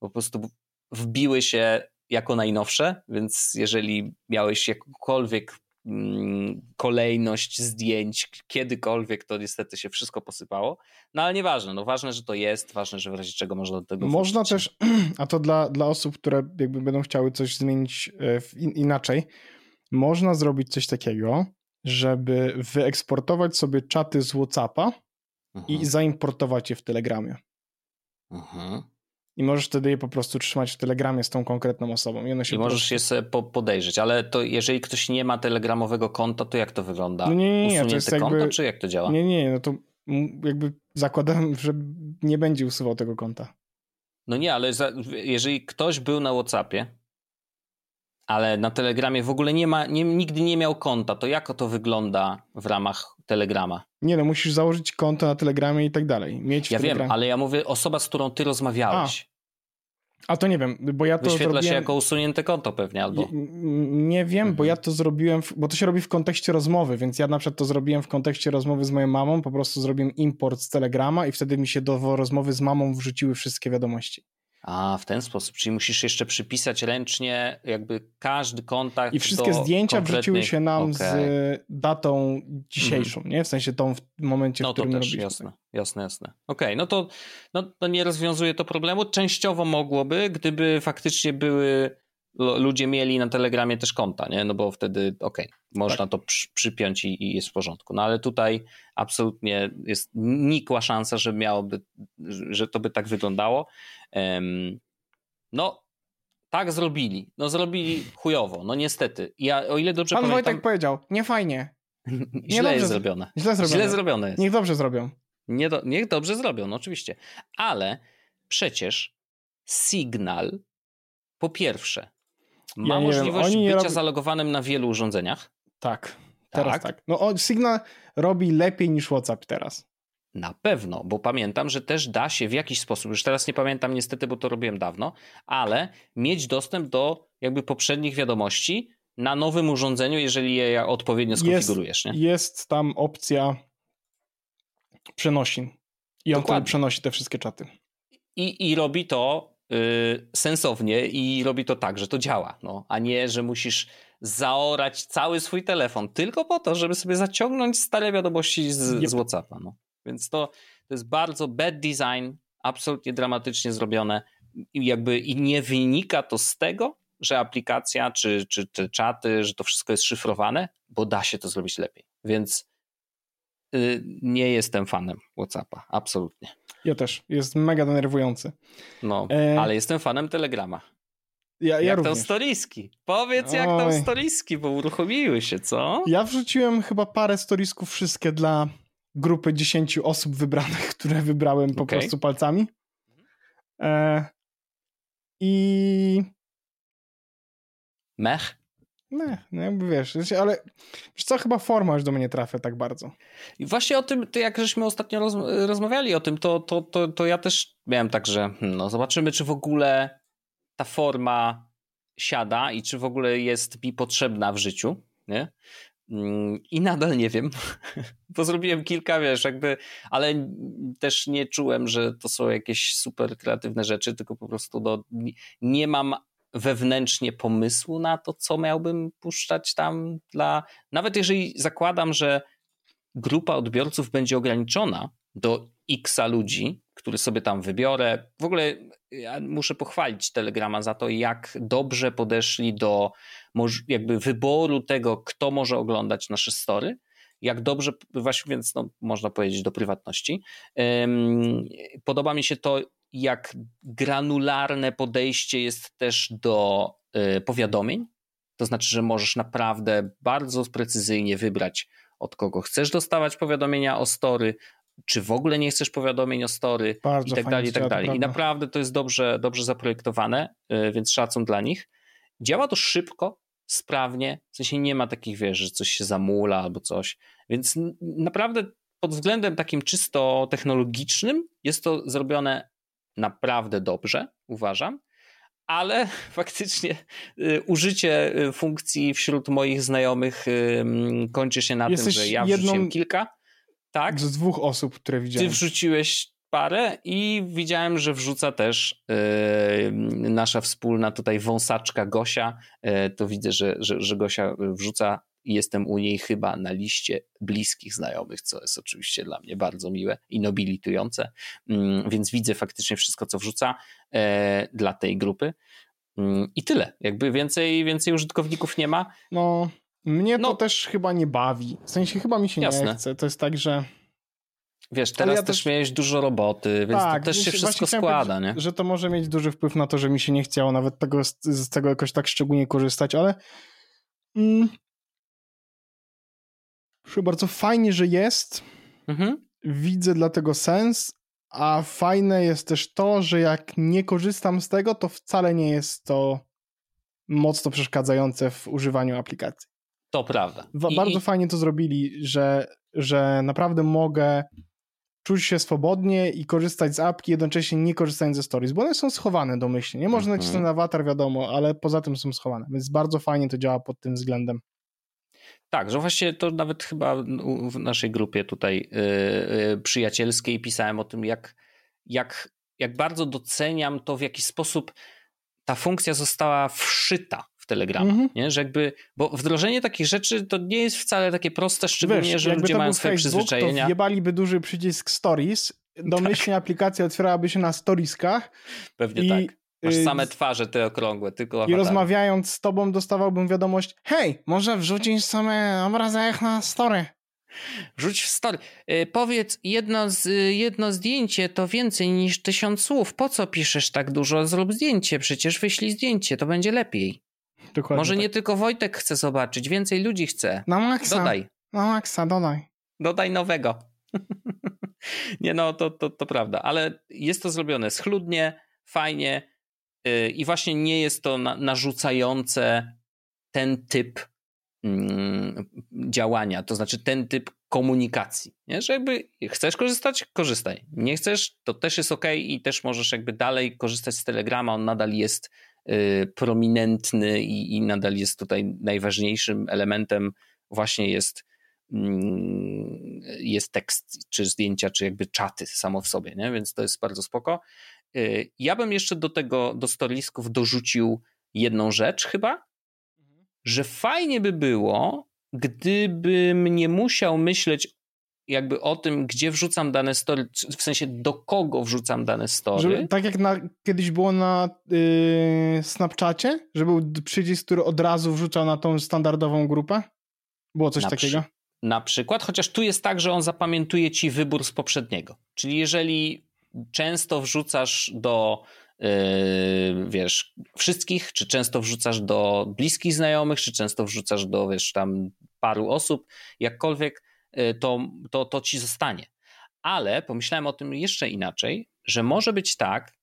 po prostu wbiły się jako najnowsze, więc jeżeli miałeś jakąkolwiek mm, kolejność zdjęć kiedykolwiek, to niestety się wszystko posypało. No ale nieważne, no ważne, że to jest, ważne, że w razie czego można do tego Można wrócić. też, [clears throat] a to dla, dla osób, które jakby będą chciały coś zmienić e, in, inaczej, można zrobić coś takiego, żeby wyeksportować sobie czaty z Whatsappa mhm. i zaimportować je w Telegramie. Mhm i możesz wtedy je po prostu trzymać w telegramie z tą konkretną osobą. I, one się I możesz prostu... je sobie podejrzeć, ale to jeżeli ktoś nie ma telegramowego konta, to jak to wygląda? No nie, nie, nie. to jest konto, jakby... czy jak to działa? Nie, nie, no to jakby zakładam, [laughs] że nie będzie usuwał tego konta. No nie, ale za, jeżeli ktoś był na Whatsappie, ale na Telegramie w ogóle nie ma, nie, nigdy nie miał konta, to jak to wygląda w ramach Telegrama? Nie no, musisz założyć konto na Telegramie i tak dalej. Mieć ja wiem, ale ja mówię osoba, z którą ty rozmawiałeś. A to nie wiem, bo ja to Wyświetla zrobiłem... się jako usunięte konto pewnie, albo... Nie wiem, mhm. bo ja to zrobiłem, w... bo to się robi w kontekście rozmowy, więc ja na przykład to zrobiłem w kontekście rozmowy z moją mamą, po prostu zrobiłem import z Telegrama i wtedy mi się do rozmowy z mamą wrzuciły wszystkie wiadomości. A, w ten sposób, czyli musisz jeszcze przypisać ręcznie jakby każdy kontakt. I wszystkie zdjęcia konkretnych... wrzuciły się nam okay. z datą dzisiejszą, mm. nie? W sensie tą w momencie, no, w którym to też, robiliśmy. Jasne, jasne, jasne. Okej, okay, no to no, to nie rozwiązuje to problemu. Częściowo mogłoby, gdyby faktycznie były ludzie mieli na Telegramie też konta, nie? No bo wtedy okej, okay, można tak. to przy, przypiąć i, i, jest w porządku. No ale tutaj absolutnie jest nikła szansa, że miałoby, że to by tak wyglądało. Um, no, tak zrobili. No zrobili chujowo, no niestety. Ja o ile dobrze Pan pamiętam... Wojtek powiedział, nie fajnie. [laughs] źle dobrze, jest zrobione. Źle zrobione. Źle zrobione jest. Niech dobrze zrobią. Nie do, niech dobrze zrobią, no oczywiście. Ale przecież Signal po pierwsze ma ja możliwość bycia robi... zalogowanym na wielu urządzeniach. Tak, teraz tak. tak. No Signal robi lepiej niż WhatsApp teraz. Na pewno, bo pamiętam, że też da się w jakiś sposób, już teraz nie pamiętam niestety, bo to robiłem dawno, ale mieć dostęp do jakby poprzednich wiadomości na nowym urządzeniu, jeżeli je odpowiednio skonfigurujesz. Jest, nie? jest tam opcja przenosin i on Dokładnie. przenosi te wszystkie czaty. I, i robi to sensownie i robi to tak, że to działa, no, a nie, że musisz zaorać cały swój telefon tylko po to, żeby sobie zaciągnąć stare wiadomości z, yep. z Whatsappa. No. Więc to, to jest bardzo bad design, absolutnie dramatycznie zrobione i jakby i nie wynika to z tego, że aplikacja czy, czy te czaty, że to wszystko jest szyfrowane, bo da się to zrobić lepiej. Więc y, nie jestem fanem WhatsAppa, absolutnie. Ja też, jest mega denerwujący. No, e... ale jestem fanem Telegrama. Ja, ja jak również. tam storiski? Powiedz Oj. jak tam storiski, bo uruchomiły się, co? Ja wrzuciłem chyba parę storisków wszystkie dla grupy 10 osób wybranych, [laughs] które wybrałem po okay. prostu palcami. E, I. Mech? Mech, no jakby wiesz, ale wiesz co, chyba forma już do mnie trafia tak bardzo. I właśnie o tym, jak żeśmy ostatnio roz, rozmawiali o tym, to, to, to, to ja też miałem tak, że hmm, no zobaczymy, czy w ogóle ta forma siada i czy w ogóle jest mi potrzebna w życiu, nie? Mm, I nadal nie wiem, [laughs] bo zrobiłem kilka, wiesz, jakby, ale też nie czułem, że to są jakieś super kreatywne rzeczy, tylko po prostu do, nie mam wewnętrznie pomysłu na to, co miałbym puszczać tam dla. Nawet jeżeli zakładam, że grupa odbiorców będzie ograniczona do x ludzi, który sobie tam wybiorę. W ogóle ja muszę pochwalić Telegrama za to, jak dobrze podeszli do jakby wyboru tego, kto może oglądać nasze story, jak dobrze, właśnie więc no, można powiedzieć do prywatności. Podoba mi się to, jak granularne podejście jest też do y, powiadomień. To znaczy, że możesz naprawdę bardzo precyzyjnie wybrać, od kogo chcesz dostawać powiadomienia o story, czy w ogóle nie chcesz powiadomień o story Bardzo i tak dalej, i tak dalej. I naprawdę to jest dobrze, dobrze zaprojektowane, y, więc szacun dla nich. Działa to szybko, sprawnie, w sensie nie ma takich, wiesz, że coś się zamula albo coś, więc naprawdę pod względem takim czysto technologicznym jest to zrobione naprawdę dobrze, uważam, ale [laughs] faktycznie y, użycie y, funkcji wśród moich znajomych kończy się na Jesteś tym, że ja jedną... wrzuciłem kilka tak. Z dwóch osób, które widziałem. Ty wrzuciłeś parę i widziałem, że wrzuca też yy, nasza wspólna tutaj wąsaczka Gosia. Yy, to widzę, że, że, że Gosia wrzuca i jestem u niej chyba na liście bliskich znajomych, co jest oczywiście dla mnie bardzo miłe i nobilitujące, yy, więc widzę faktycznie wszystko, co wrzuca e, dla tej grupy. Mm, I tyle. Jakby więcej, więcej użytkowników nie ma. No, mnie no. to też chyba nie bawi. W sensie chyba mi się Jasne. nie chce. To jest tak, że. Wiesz, teraz ja też, też miałeś dużo roboty, więc tak, to też się wszystko składa, nie? Że to może mieć duży wpływ na to, że mi się nie chciało nawet tego, z tego jakoś tak szczególnie korzystać, ale. Mm, bardzo fajnie, że jest. Mhm. Widzę dlatego sens, a fajne jest też to, że jak nie korzystam z tego, to wcale nie jest to mocno przeszkadzające w używaniu aplikacji. To prawda. I, bardzo i... fajnie to zrobili, że, że naprawdę mogę czuć się swobodnie i korzystać z apki, jednocześnie nie korzystając ze stories, bo one są schowane domyślnie. Nie można nacisnąć mhm. na awatar, wiadomo, ale poza tym są schowane, więc bardzo fajnie to działa pod tym względem. Tak, że właśnie to nawet chyba w naszej grupie tutaj yy, przyjacielskiej pisałem o tym, jak, jak, jak bardzo doceniam to, w jaki sposób ta funkcja została wszyta w Telegram, mm -hmm. nie? że jakby, bo wdrożenie takich rzeczy to nie jest wcale takie proste, szczególnie, Wiesz, że ludzie mają swoje Facebook, przyzwyczajenia. To wjebaliby duży przycisk Stories, [laughs] domyślnie tak. aplikacja otwierałaby się na storieskach. Pewnie i, tak. Masz y, same twarze te okrągłe, tylko I rozmawiając z tobą dostawałbym wiadomość, hej, może wrzucić same obrazek na story. Rzuć w story. Yy, powiedz, jedno, z, yy, jedno zdjęcie to więcej niż tysiąc słów. Po co piszesz tak dużo? Zrób zdjęcie, przecież wyślij zdjęcie, to będzie lepiej. Dokładnie Może tak. nie tylko Wojtek chce zobaczyć, więcej ludzi chce. Na maksa. Dodaj. Na maksa, dodaj. Dodaj nowego. [laughs] nie no, to, to, to prawda, ale jest to zrobione schludnie, fajnie i właśnie nie jest to na, narzucające ten typ mm, działania, to znaczy ten typ komunikacji, nie? że jakby chcesz korzystać, korzystaj. Nie chcesz, to też jest ok i też możesz jakby dalej korzystać z Telegrama, on nadal jest Y, prominentny i, i nadal jest tutaj najważniejszym elementem właśnie jest mm, jest tekst, czy zdjęcia, czy jakby czaty samo w sobie, nie? więc to jest bardzo spoko. Y, ja bym jeszcze do tego, do storisków dorzucił jedną rzecz chyba, że fajnie by było, gdybym nie musiał myśleć jakby o tym, gdzie wrzucam dane story, w sensie do kogo wrzucam dane story. Żeby, tak jak na, kiedyś było na yy, Snapchacie, że był przycisk, który od razu wrzucał na tą standardową grupę? Było coś na takiego? Przy, na przykład, chociaż tu jest tak, że on zapamiętuje ci wybór z poprzedniego. Czyli jeżeli często wrzucasz do yy, wiesz, wszystkich, czy często wrzucasz do bliskich znajomych, czy często wrzucasz do, wiesz, tam paru osób, jakkolwiek, Y, to, to, to ci zostanie. Ale pomyślałem o tym jeszcze inaczej, że może być tak,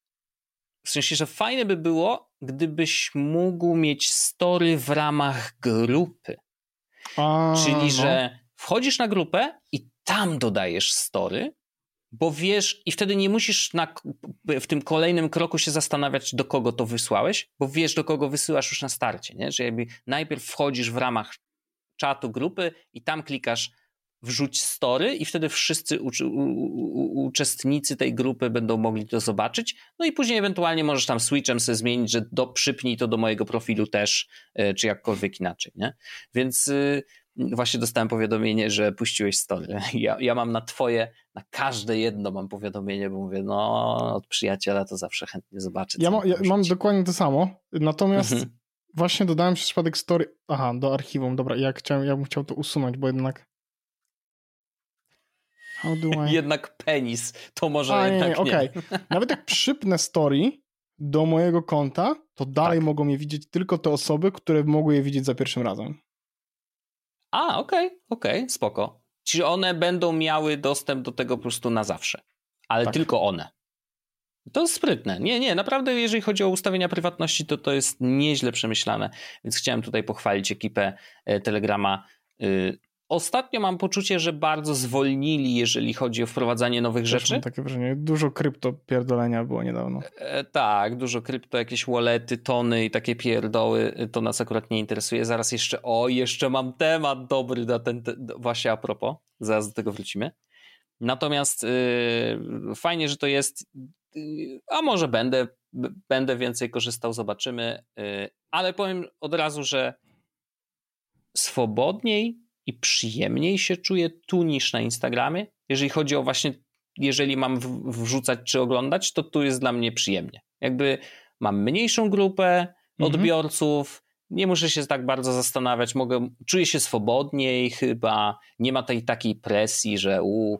w sensie, że fajne by było, gdybyś mógł mieć story w ramach grupy. A, Czyli, no. że wchodzisz na grupę i tam dodajesz story, bo wiesz, i wtedy nie musisz na, w tym kolejnym kroku się zastanawiać, do kogo to wysłałeś, bo wiesz, do kogo wysyłasz już na starcie, nie? Że jakby najpierw wchodzisz w ramach czatu grupy i tam klikasz wrzuć story i wtedy wszyscy uczestnicy tej grupy będą mogli to zobaczyć. No i później ewentualnie możesz tam switchem sobie zmienić, że do, przypnij to do mojego profilu też, e, czy jakkolwiek inaczej, nie? Więc y, właśnie dostałem powiadomienie, że puściłeś story. [laughs] Ja, ja mam na twoje, na każde jedno mam powiadomienie, bo mówię, no od przyjaciela to zawsze chętnie zobaczę. Ja, ma, ja mam dokładnie to samo, natomiast mhm. właśnie dodałem przez przypadek story, aha, do archiwum, dobra, ja, chciałem, ja bym chciał to usunąć, bo jednak How do I... [laughs] Jednak penis, to może A, jednak nie. nie. Okay. [laughs] Nawet jak przypnę story do mojego konta, to dalej tak. mogą je widzieć tylko te osoby, które mogły je widzieć za pierwszym razem. A, okej, okay, okej, okay, spoko. Czyli one będą miały dostęp do tego po prostu na zawsze. Ale tak. tylko one. To jest sprytne. Nie, nie, naprawdę jeżeli chodzi o ustawienia prywatności, to to jest nieźle przemyślane. Więc chciałem tutaj pochwalić ekipę e, Telegrama y, Ostatnio mam poczucie, że bardzo zwolnili, jeżeli chodzi o wprowadzanie nowych Też rzeczy. Mam takie wrażenie. Dużo krypto pierdolenia było niedawno. E, tak, dużo krypto, jakieś wallety, tony i takie pierdoły. E, to nas akurat nie interesuje. Zaraz jeszcze, o, jeszcze mam temat dobry na ten, te, właśnie a propos. Zaraz do tego wrócimy. Natomiast yy, fajnie, że to jest. Yy, a może będę, będę więcej korzystał, zobaczymy. Yy, ale powiem od razu, że swobodniej i przyjemniej się czuję tu niż na Instagramie. Jeżeli chodzi o właśnie, jeżeli mam wrzucać czy oglądać, to tu jest dla mnie przyjemnie. Jakby mam mniejszą grupę mhm. odbiorców, nie muszę się tak bardzo zastanawiać, mogę, czuję się swobodniej chyba, nie ma tej takiej presji, że u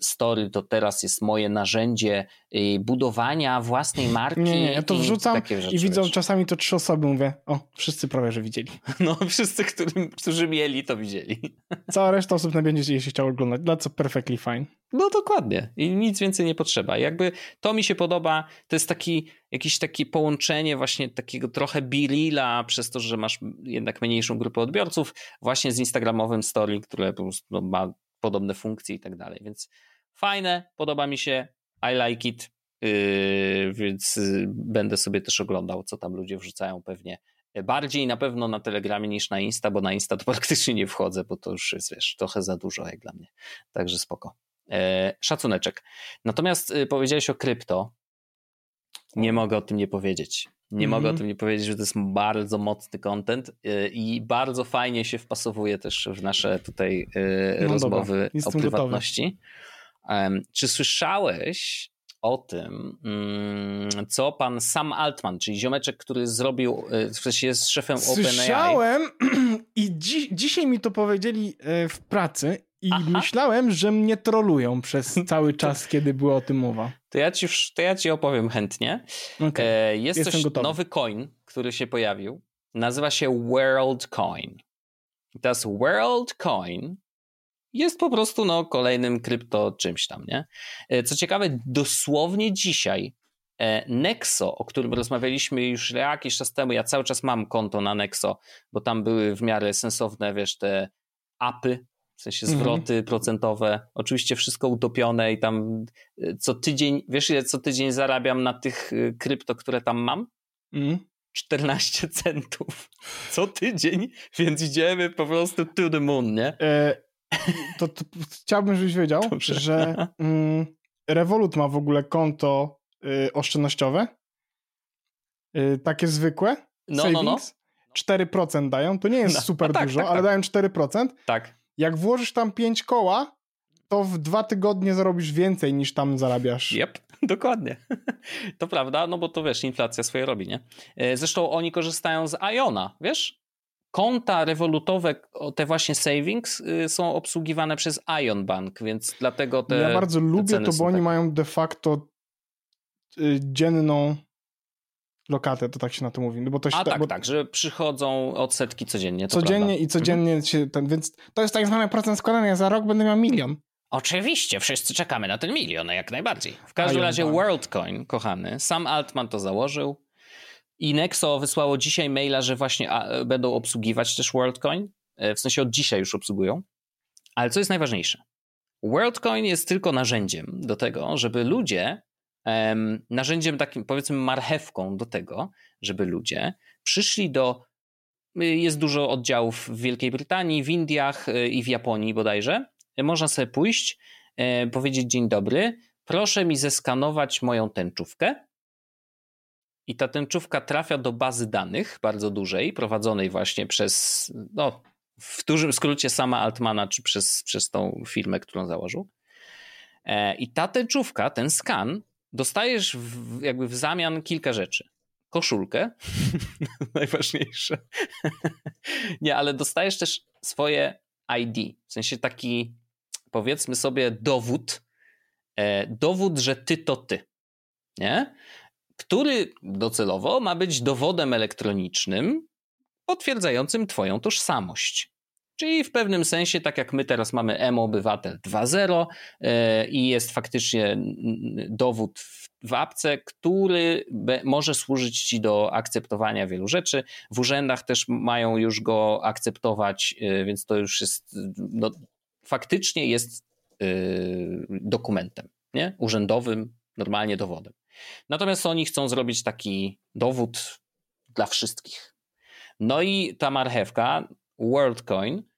story to teraz jest moje narzędzie y, budowania własnej marki. Nie, nie, ja to wrzucam i, i widzą wiesz. czasami to trzy osoby, mówię, o, wszyscy prawie, że widzieli. [laughs] No, wszyscy, którym, którzy mieli, to widzieli. [laughs] Cała reszta osób na będzie się chciała oglądać, that's perfectly fine. No dokładnie i nic więcej nie potrzeba. Jakby to mi się podoba, to jest taki, jakieś takie połączenie właśnie takiego trochę birilla przez to, że masz jednak mniejszą grupę odbiorców właśnie z instagramowym story, które po prostu no, ma podobne funkcje i tak dalej, więc Fajne, podoba mi się, I like it, yy, więc y, będę sobie też oglądał, co tam ludzie wrzucają pewnie. Bardziej na pewno na Telegramie niż na Insta, bo na Insta to [laughs] praktycznie nie wchodzę, bo to już jest, wiesz, trochę za dużo jak dla mnie. Także spoko. E, szacuneczek. Natomiast y, powiedziałeś o krypto. Nie mogę o tym nie powiedzieć. Nie mm -hmm. mogę o mhm. tym nie powiedzieć, że to jest bardzo mocny content y, i bardzo fajnie się wpasowuje też w nasze tutaj y, no rozmowy o prywatności. Gotowy. Czy słyszałeś o tym, mm, co pan Sam Altman, czyli ziomeczek, który zrobił, w sensie jest szefem OpenAI. Słyszałem [clears throat] i dzi dzisiaj mi to powiedzieli w pracy i Aha. myślałem, że mnie trolują przez [laughs] cały czas, kiedy była o tym mowa. To ja ci, to ja ci opowiem chętnie. Okay. E, jest Jestem też gotowy. nowy coin, który się pojawił. Nazywa się World Coin. I teraz World Coin jest po prostu no, kolejnym krypto czymś tam, nie? E, co ciekawe, dosłownie dzisiaj e, Nexo, o którym rozmawialiśmy już jakiś czas temu, ja cały czas mam konto na Nexo, bo tam były w miarę sensowne, wiesz, te apy w sensie mhm. zwroty mm. procentowe, oczywiście wszystko utopione i tam y, co tydzień, wiesz ile co tydzień zarabiam na tych y, krypto, które tam mam? Mm. 14 [laughs] centów co tydzień, więc idziemy po prostu to the moon, nie? E, to, to, chciałbym, żebyś wiedział, Dobrze. że mm, Revolut ma w ogóle konto y, oszczędnościowe, y, takie zwykłe, no, savings, no, no. 4% dają, to nie jest no, super tak, dużo, tak, ale tak. dają 4%. Tak. Jak włożysz tam 5 koła, to w dwa tygodnie zarobisz więcej niż tam zarabiasz. Yep, [laughs] dokładnie. [laughs] To prawda, no bo to wiesz, inflacja swoje robi, nie? E, zresztą oni korzystają z Iona, wiesz? Konta rewolutowe, te właśnie savings y, są obsługiwane przez Ion Bank, więc dlatego te. Ja bardzo lubię to, bo oni tak... mają de facto y, dzienną lokatę, to tak się na to mówi. No bo to się A tak, tak, bo... tak, że przychodzą odsetki codziennie. codziennie prawda. i codziennie mhm. się ten, więc to jest tak zwany procent składania, za rok będę miał milion. Oczywiście, wszyscy czekamy na ten milion, jak najbardziej. W każdym razie WorldCoin, kochany, sam Altman to założył i Nexo wysłało dzisiaj maila, że właśnie będą obsługiwać też WorldCoin, e, w sensie od dzisiaj już obsługują. Ale co jest najważniejsze? WorldCoin jest tylko narzędziem do tego, żeby ludzie narzędziem takim, powiedzmy, marchewką do tego, żeby ludzie przyszli do. Y, jest dużo oddziałów w Wielkiej Brytanii, w Indiach y, i w Japonii bodajże. Można sobie pójść, e, powiedzieć: Dzień dobry, proszę mi zeskanować moją tęczówkę. I ta tęczówka trafia do bazy danych bardzo dużej, prowadzonej właśnie przez, no, w dużym skrócie sama Altmana, czy przez, przez tą firmę, którą założył. E, I ta tęczówka, ten skan dostajesz w, jakby w zamian kilka rzeczy. Koszulkę, [laughs] najważniejsze. [laughs] Nie, ale dostajesz też swoje ID, w sensie taki, powiedzmy sobie, dowód, e, dowód, że ty to ty, nie? Który docelowo ma być dowodem elektronicznym potwierdzającym twoją tożsamość. Czyli w pewnym sensie, tak jak my teraz mamy M-Obywatel 2.0 e, i jest faktycznie dowód w apce, który może służyć Ci do akceptowania wielu rzeczy. W urzędach też mają już go akceptować, e, więc to już jest, no, faktycznie jest e, dokumentem, nie? Urzędowym, normalnie dowodem. Natomiast oni chcą zrobić taki dowód dla wszystkich. No i ta marchewka, WorldCoin,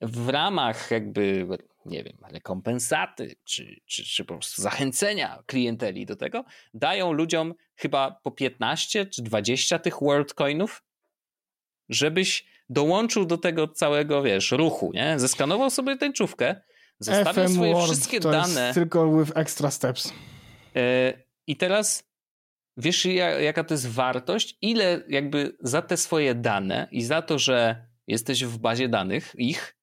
w ramach jakby, nie wiem, rekompensaty, czy, czy, czy po prostu zachęcenia klienteli do tego, dają ludziom chyba po 15 czy 20 tych WorldCoinów, żebyś dołączył do tego całego, wiesz, ruchu, nie? Zeskanował sobie tęczówkę, zostawił FM swoje Word, wszystkie to dane. Jest tylko with extra steps. Yy, I teraz wiesz, jaka to jest wartość? Ile jakby za te swoje dane i za to, że jesteś w bazie danych ich,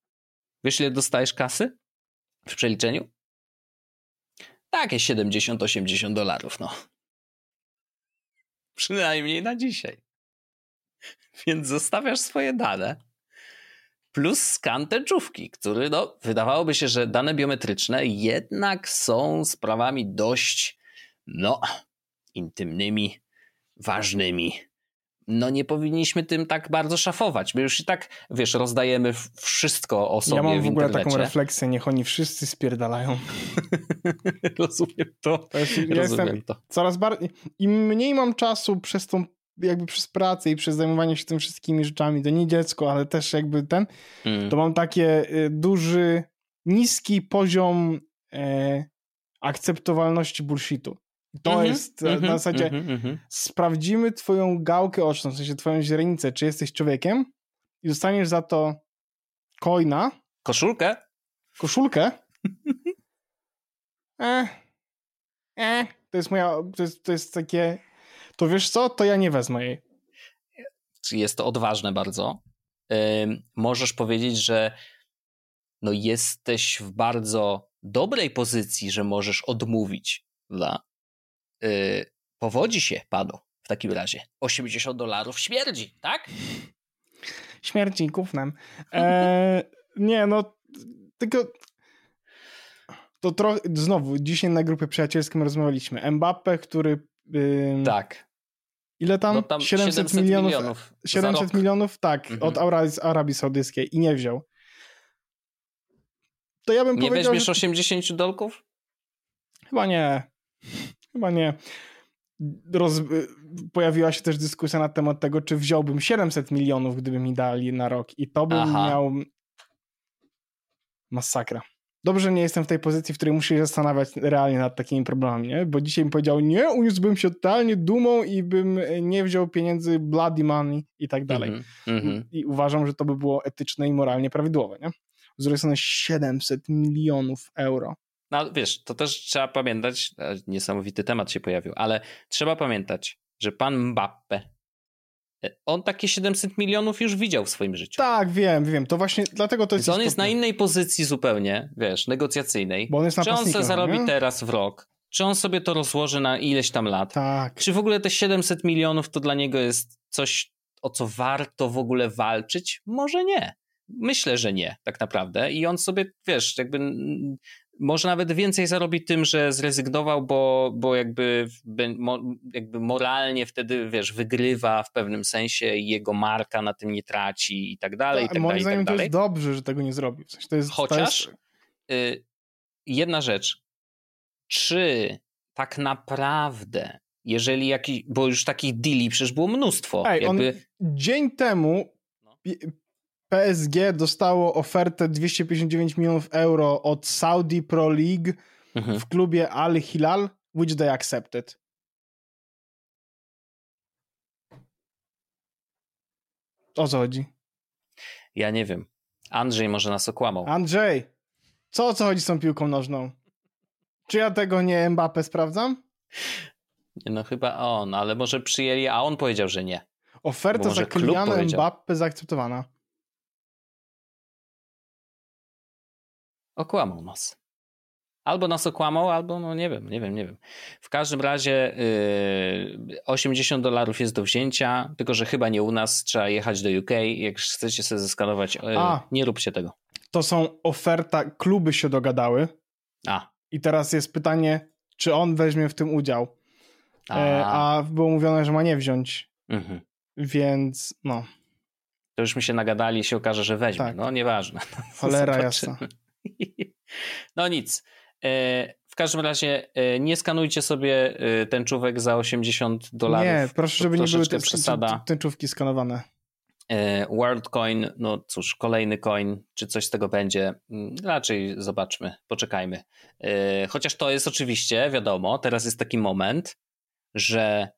Wiesz, ile dostajesz kasy w przeliczeniu? Takie 70-80 dolarów, no. Przynajmniej na dzisiaj. Więc zostawiasz swoje dane plus skan tęczówki, który, no, wydawałoby się, że dane biometryczne jednak są sprawami dość, no, intymnymi, ważnymi, no nie powinniśmy tym tak bardzo szafować. My już i tak, wiesz, rozdajemy wszystko o sobie Ja mam w, w ogóle taką refleksję, niech oni wszyscy spierdalają. [laughs] Rozumiem to. to jest, ja Rozumiem jestem to. Coraz bardziej, im mniej mam czasu przez tą, jakby przez pracę i przez zajmowanie się tym wszystkimi rzeczami, to nie dziecko, ale też jakby ten, mm. to mam takie y, duży, niski poziom e, akceptowalności bullshitu. To mm -hmm, jest mm -hmm, na zasadzie mm -hmm, sprawdzimy twoją gałkę oczną, w sensie twoją źrenicę, czy jesteś człowiekiem i dostaniesz za to coina. Koszulkę? Koszulkę? eh, [laughs] eh, to jest moja, to jest, to jest takie, to wiesz co, to ja nie wezmę jej. Jest to odważne bardzo. możesz powiedzieć, że no jesteś w bardzo dobrej pozycji, że możesz odmówić dla yy, powodzi się panu w takim razie. 80 dolarów śmierdzi, tak? Śmierci gównem. [laughs] E, nie, no tylko to trochę, znowu, dzisiaj na grupie przyjacielskim rozmawialiśmy. Mbappe, który... Yy, tak. Ile tam? No tam 700, 700 milionów. milionów 700 milionów, tak, mhm. od Arabii, Saudyjskiej i nie wziął. To ja bym nie powiedział, weźmiesz że... 80 dolków? Chyba nie. Chyba nie. Roz... Pojawiła się też dyskusja na temat tego, czy wziąłbym 700 milionów, gdyby mi dali na rok i to bym Aha. miał masakra. Dobrze, nie jestem w tej pozycji, w której muszę się zastanawiać realnie nad takimi problemami, nie? Bo dzisiaj bym powiedział, nie, uniósłbym się totalnie dumą i bym nie wziął pieniędzy bloody money i tak dalej. Mm -hmm. I uważam, że to by było etyczne i moralnie prawidłowe, nie? Z drugiej strony 700 milionów euro. No wiesz, to też trzeba pamiętać, e, niesamowity temat się pojawił, ale trzeba pamiętać, że pan Mbappe, e, on takie 700 milionów już widział w swoim życiu. Tak, wiem, wiem, to właśnie dlatego to jest Więc on jest na innej pozycji zupełnie, wiesz, negocjacyjnej. Bo on jest Czy on sobie zarobi nie? teraz w rok? Czy on sobie to rozłoży na ileś tam lat? Tak. Czy w ogóle te 700 milionów to dla niego jest coś, o co warto w ogóle walczyć? Może nie. Myślę, że nie, tak naprawdę. I on sobie, wiesz, jakby może nawet więcej zarobi tym, że zrezygnował, bo, bo jakby, jakby moralnie wtedy, wiesz, wygrywa w pewnym sensie i jego marka na tym nie traci i tak dalej, i tak moim dalej, zdaniem tak dalej. to jest dobrze, że tego nie zrobi. W sensie to jest, Chociaż to jest... Y, jedna rzecz. Czy tak naprawdę, jeżeli jakiś, bo już takich deali przecież było mnóstwo. Ej, jakby... on dzień temu no. PSG dostało ofertę 259 milionów euro od Saudi Pro League mhm. w klubie Al Hilal, which they accepted. O co chodzi? Ja nie wiem. Andrzej może nas okłamał. Andrzej, co o co chodzi z tą piłką nożną? Czy ja tego nie Mbappe sprawdzam? No chyba on, ale może przyjęli, a on powiedział, że nie. Oferta za Kyliana Mbappe zaakceptowana. Okłamał nas. Albo nas okłamał, albo no nie wiem, nie wiem, nie wiem. W każdym razie yy, 80 dolarów jest do wzięcia, tylko że chyba nie u nas, trzeba jechać do UK. Jak chcecie sobie zeskanować, yy, A, nie róbcie tego. To są oferta, kluby się dogadały. A. I teraz jest pytanie, czy on weźmie w tym udział. A, e, a było mówione, że ma nie wziąć. Mhm. Więc no. To już mi się nagadali i się okaże, że weźmie. Tak. No nieważne. [laughs] Cholera jasna. [laughs] No nic. E, w każdym razie e, nie skanujcie sobie e, tęczówek za 80 dolarów. Nie, proszę, żeby nie były te przesada. tęczówki skanowane. WorldCoin, no cóż, kolejny coin, czy coś z tego będzie, mm, raczej zobaczmy, poczekajmy. Chociaż to jest oczywiście, wiadomo, teraz jest taki moment, że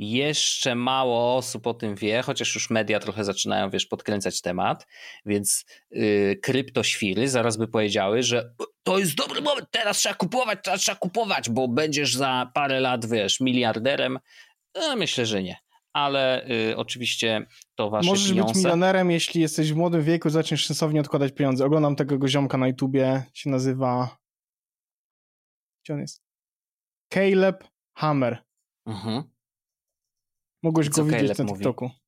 jeszcze mało osób o tym wie, chociaż już media trochę zaczynają, wiesz, podkręcać temat, więc yy, kryptoświry zaraz by powiedziały, że to jest dobry moment, teraz trzeba kupować, teraz trzeba kupować, bo będziesz za parę lat, wiesz, miliarderem. No, myślę, że nie. Ale y, oczywiście to wasze Możesz pieniądze. być milionerem, jeśli jesteś w młodym wieku, zaczniesz sensownie odkładać pieniądze. Oglądam tego ziomka na YouTubie, się nazywa... Gdzie on jest? Caleb Hammer. Mhm. Mogłeś go widzieć Caleb na TikToku. Mówi?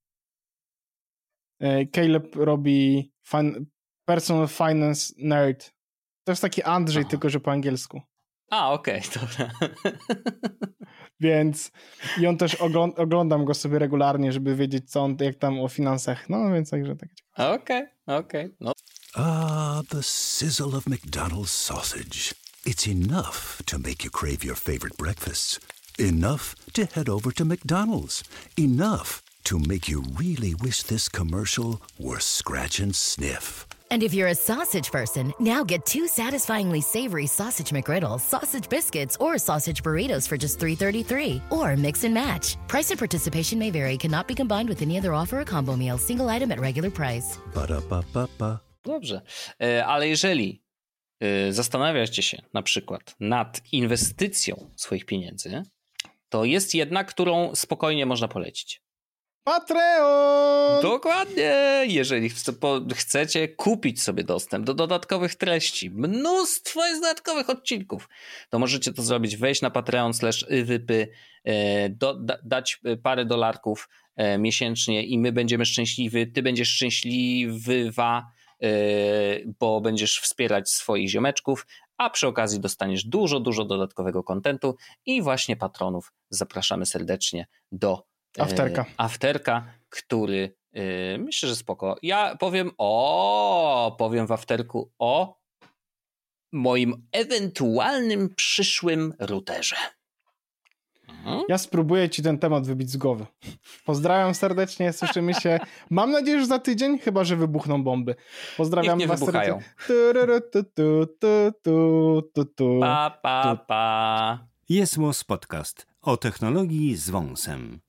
E, Caleb robi fin personal finance nerd. To jest taki Andrzej, Aha. tylko że po angielsku. A, okej, okay, [laughs] dobra. Więc i on też ogląd oglądam go sobie regularnie, żeby wiedzieć, co on, jak tam o finansach. No więc także tak. Okej, okay, okej. Okay. No. Ah, the sizzle of McDonald's sausage. It's enough to make you crave your favorite breakfasts. Enough to head over to McDonald's. Enough to make you really wish this commercial were scratch and sniff. And if you're a sausage person, now get two satisfyingly savory sausage McGriddles, sausage biscuits, or sausage burritos for just $3.33. Or mix and match. Price and participation may vary, cannot be combined with any other offer or combo meal, single item at regular price. Ba-da-ba-ba-ba. Dobrze, e, ale jeżeli e, zastanawiacie się na przykład nad inwestycją swoich pieniędzy, to jest jedna, którą spokojnie można polecić. Patreon! Dokładnie! Jeżeli chcecie kupić sobie dostęp do dodatkowych treści, mnóstwo jest dodatkowych odcinków, to możecie to zrobić, wejść na Patreon slash wypy, e, da, dać parę dolarków e, miesięcznie i my będziemy szczęśliwi, ty będziesz szczęśliwa, e, bo będziesz wspierać swoich ziomeczków, a przy okazji dostaniesz dużo, dużo dodatkowego kontentu i właśnie patronów zapraszamy serdecznie do Afterka. E, afterka, który e, myślę, że spoko. Ja powiem o, powiem w afterku o moim ewentualnym przyszłym routerze. Mhm. Ja spróbuję ci ten temat wybić z głowy. Pozdrawiam serdecznie, słyszymy się. Mam nadzieję, że za tydzień, chyba że wybuchną bomby. Pozdrawiam Niech nie was wybuchają. Pa, pa, pa. Jest Podcast o technologii z wąsem.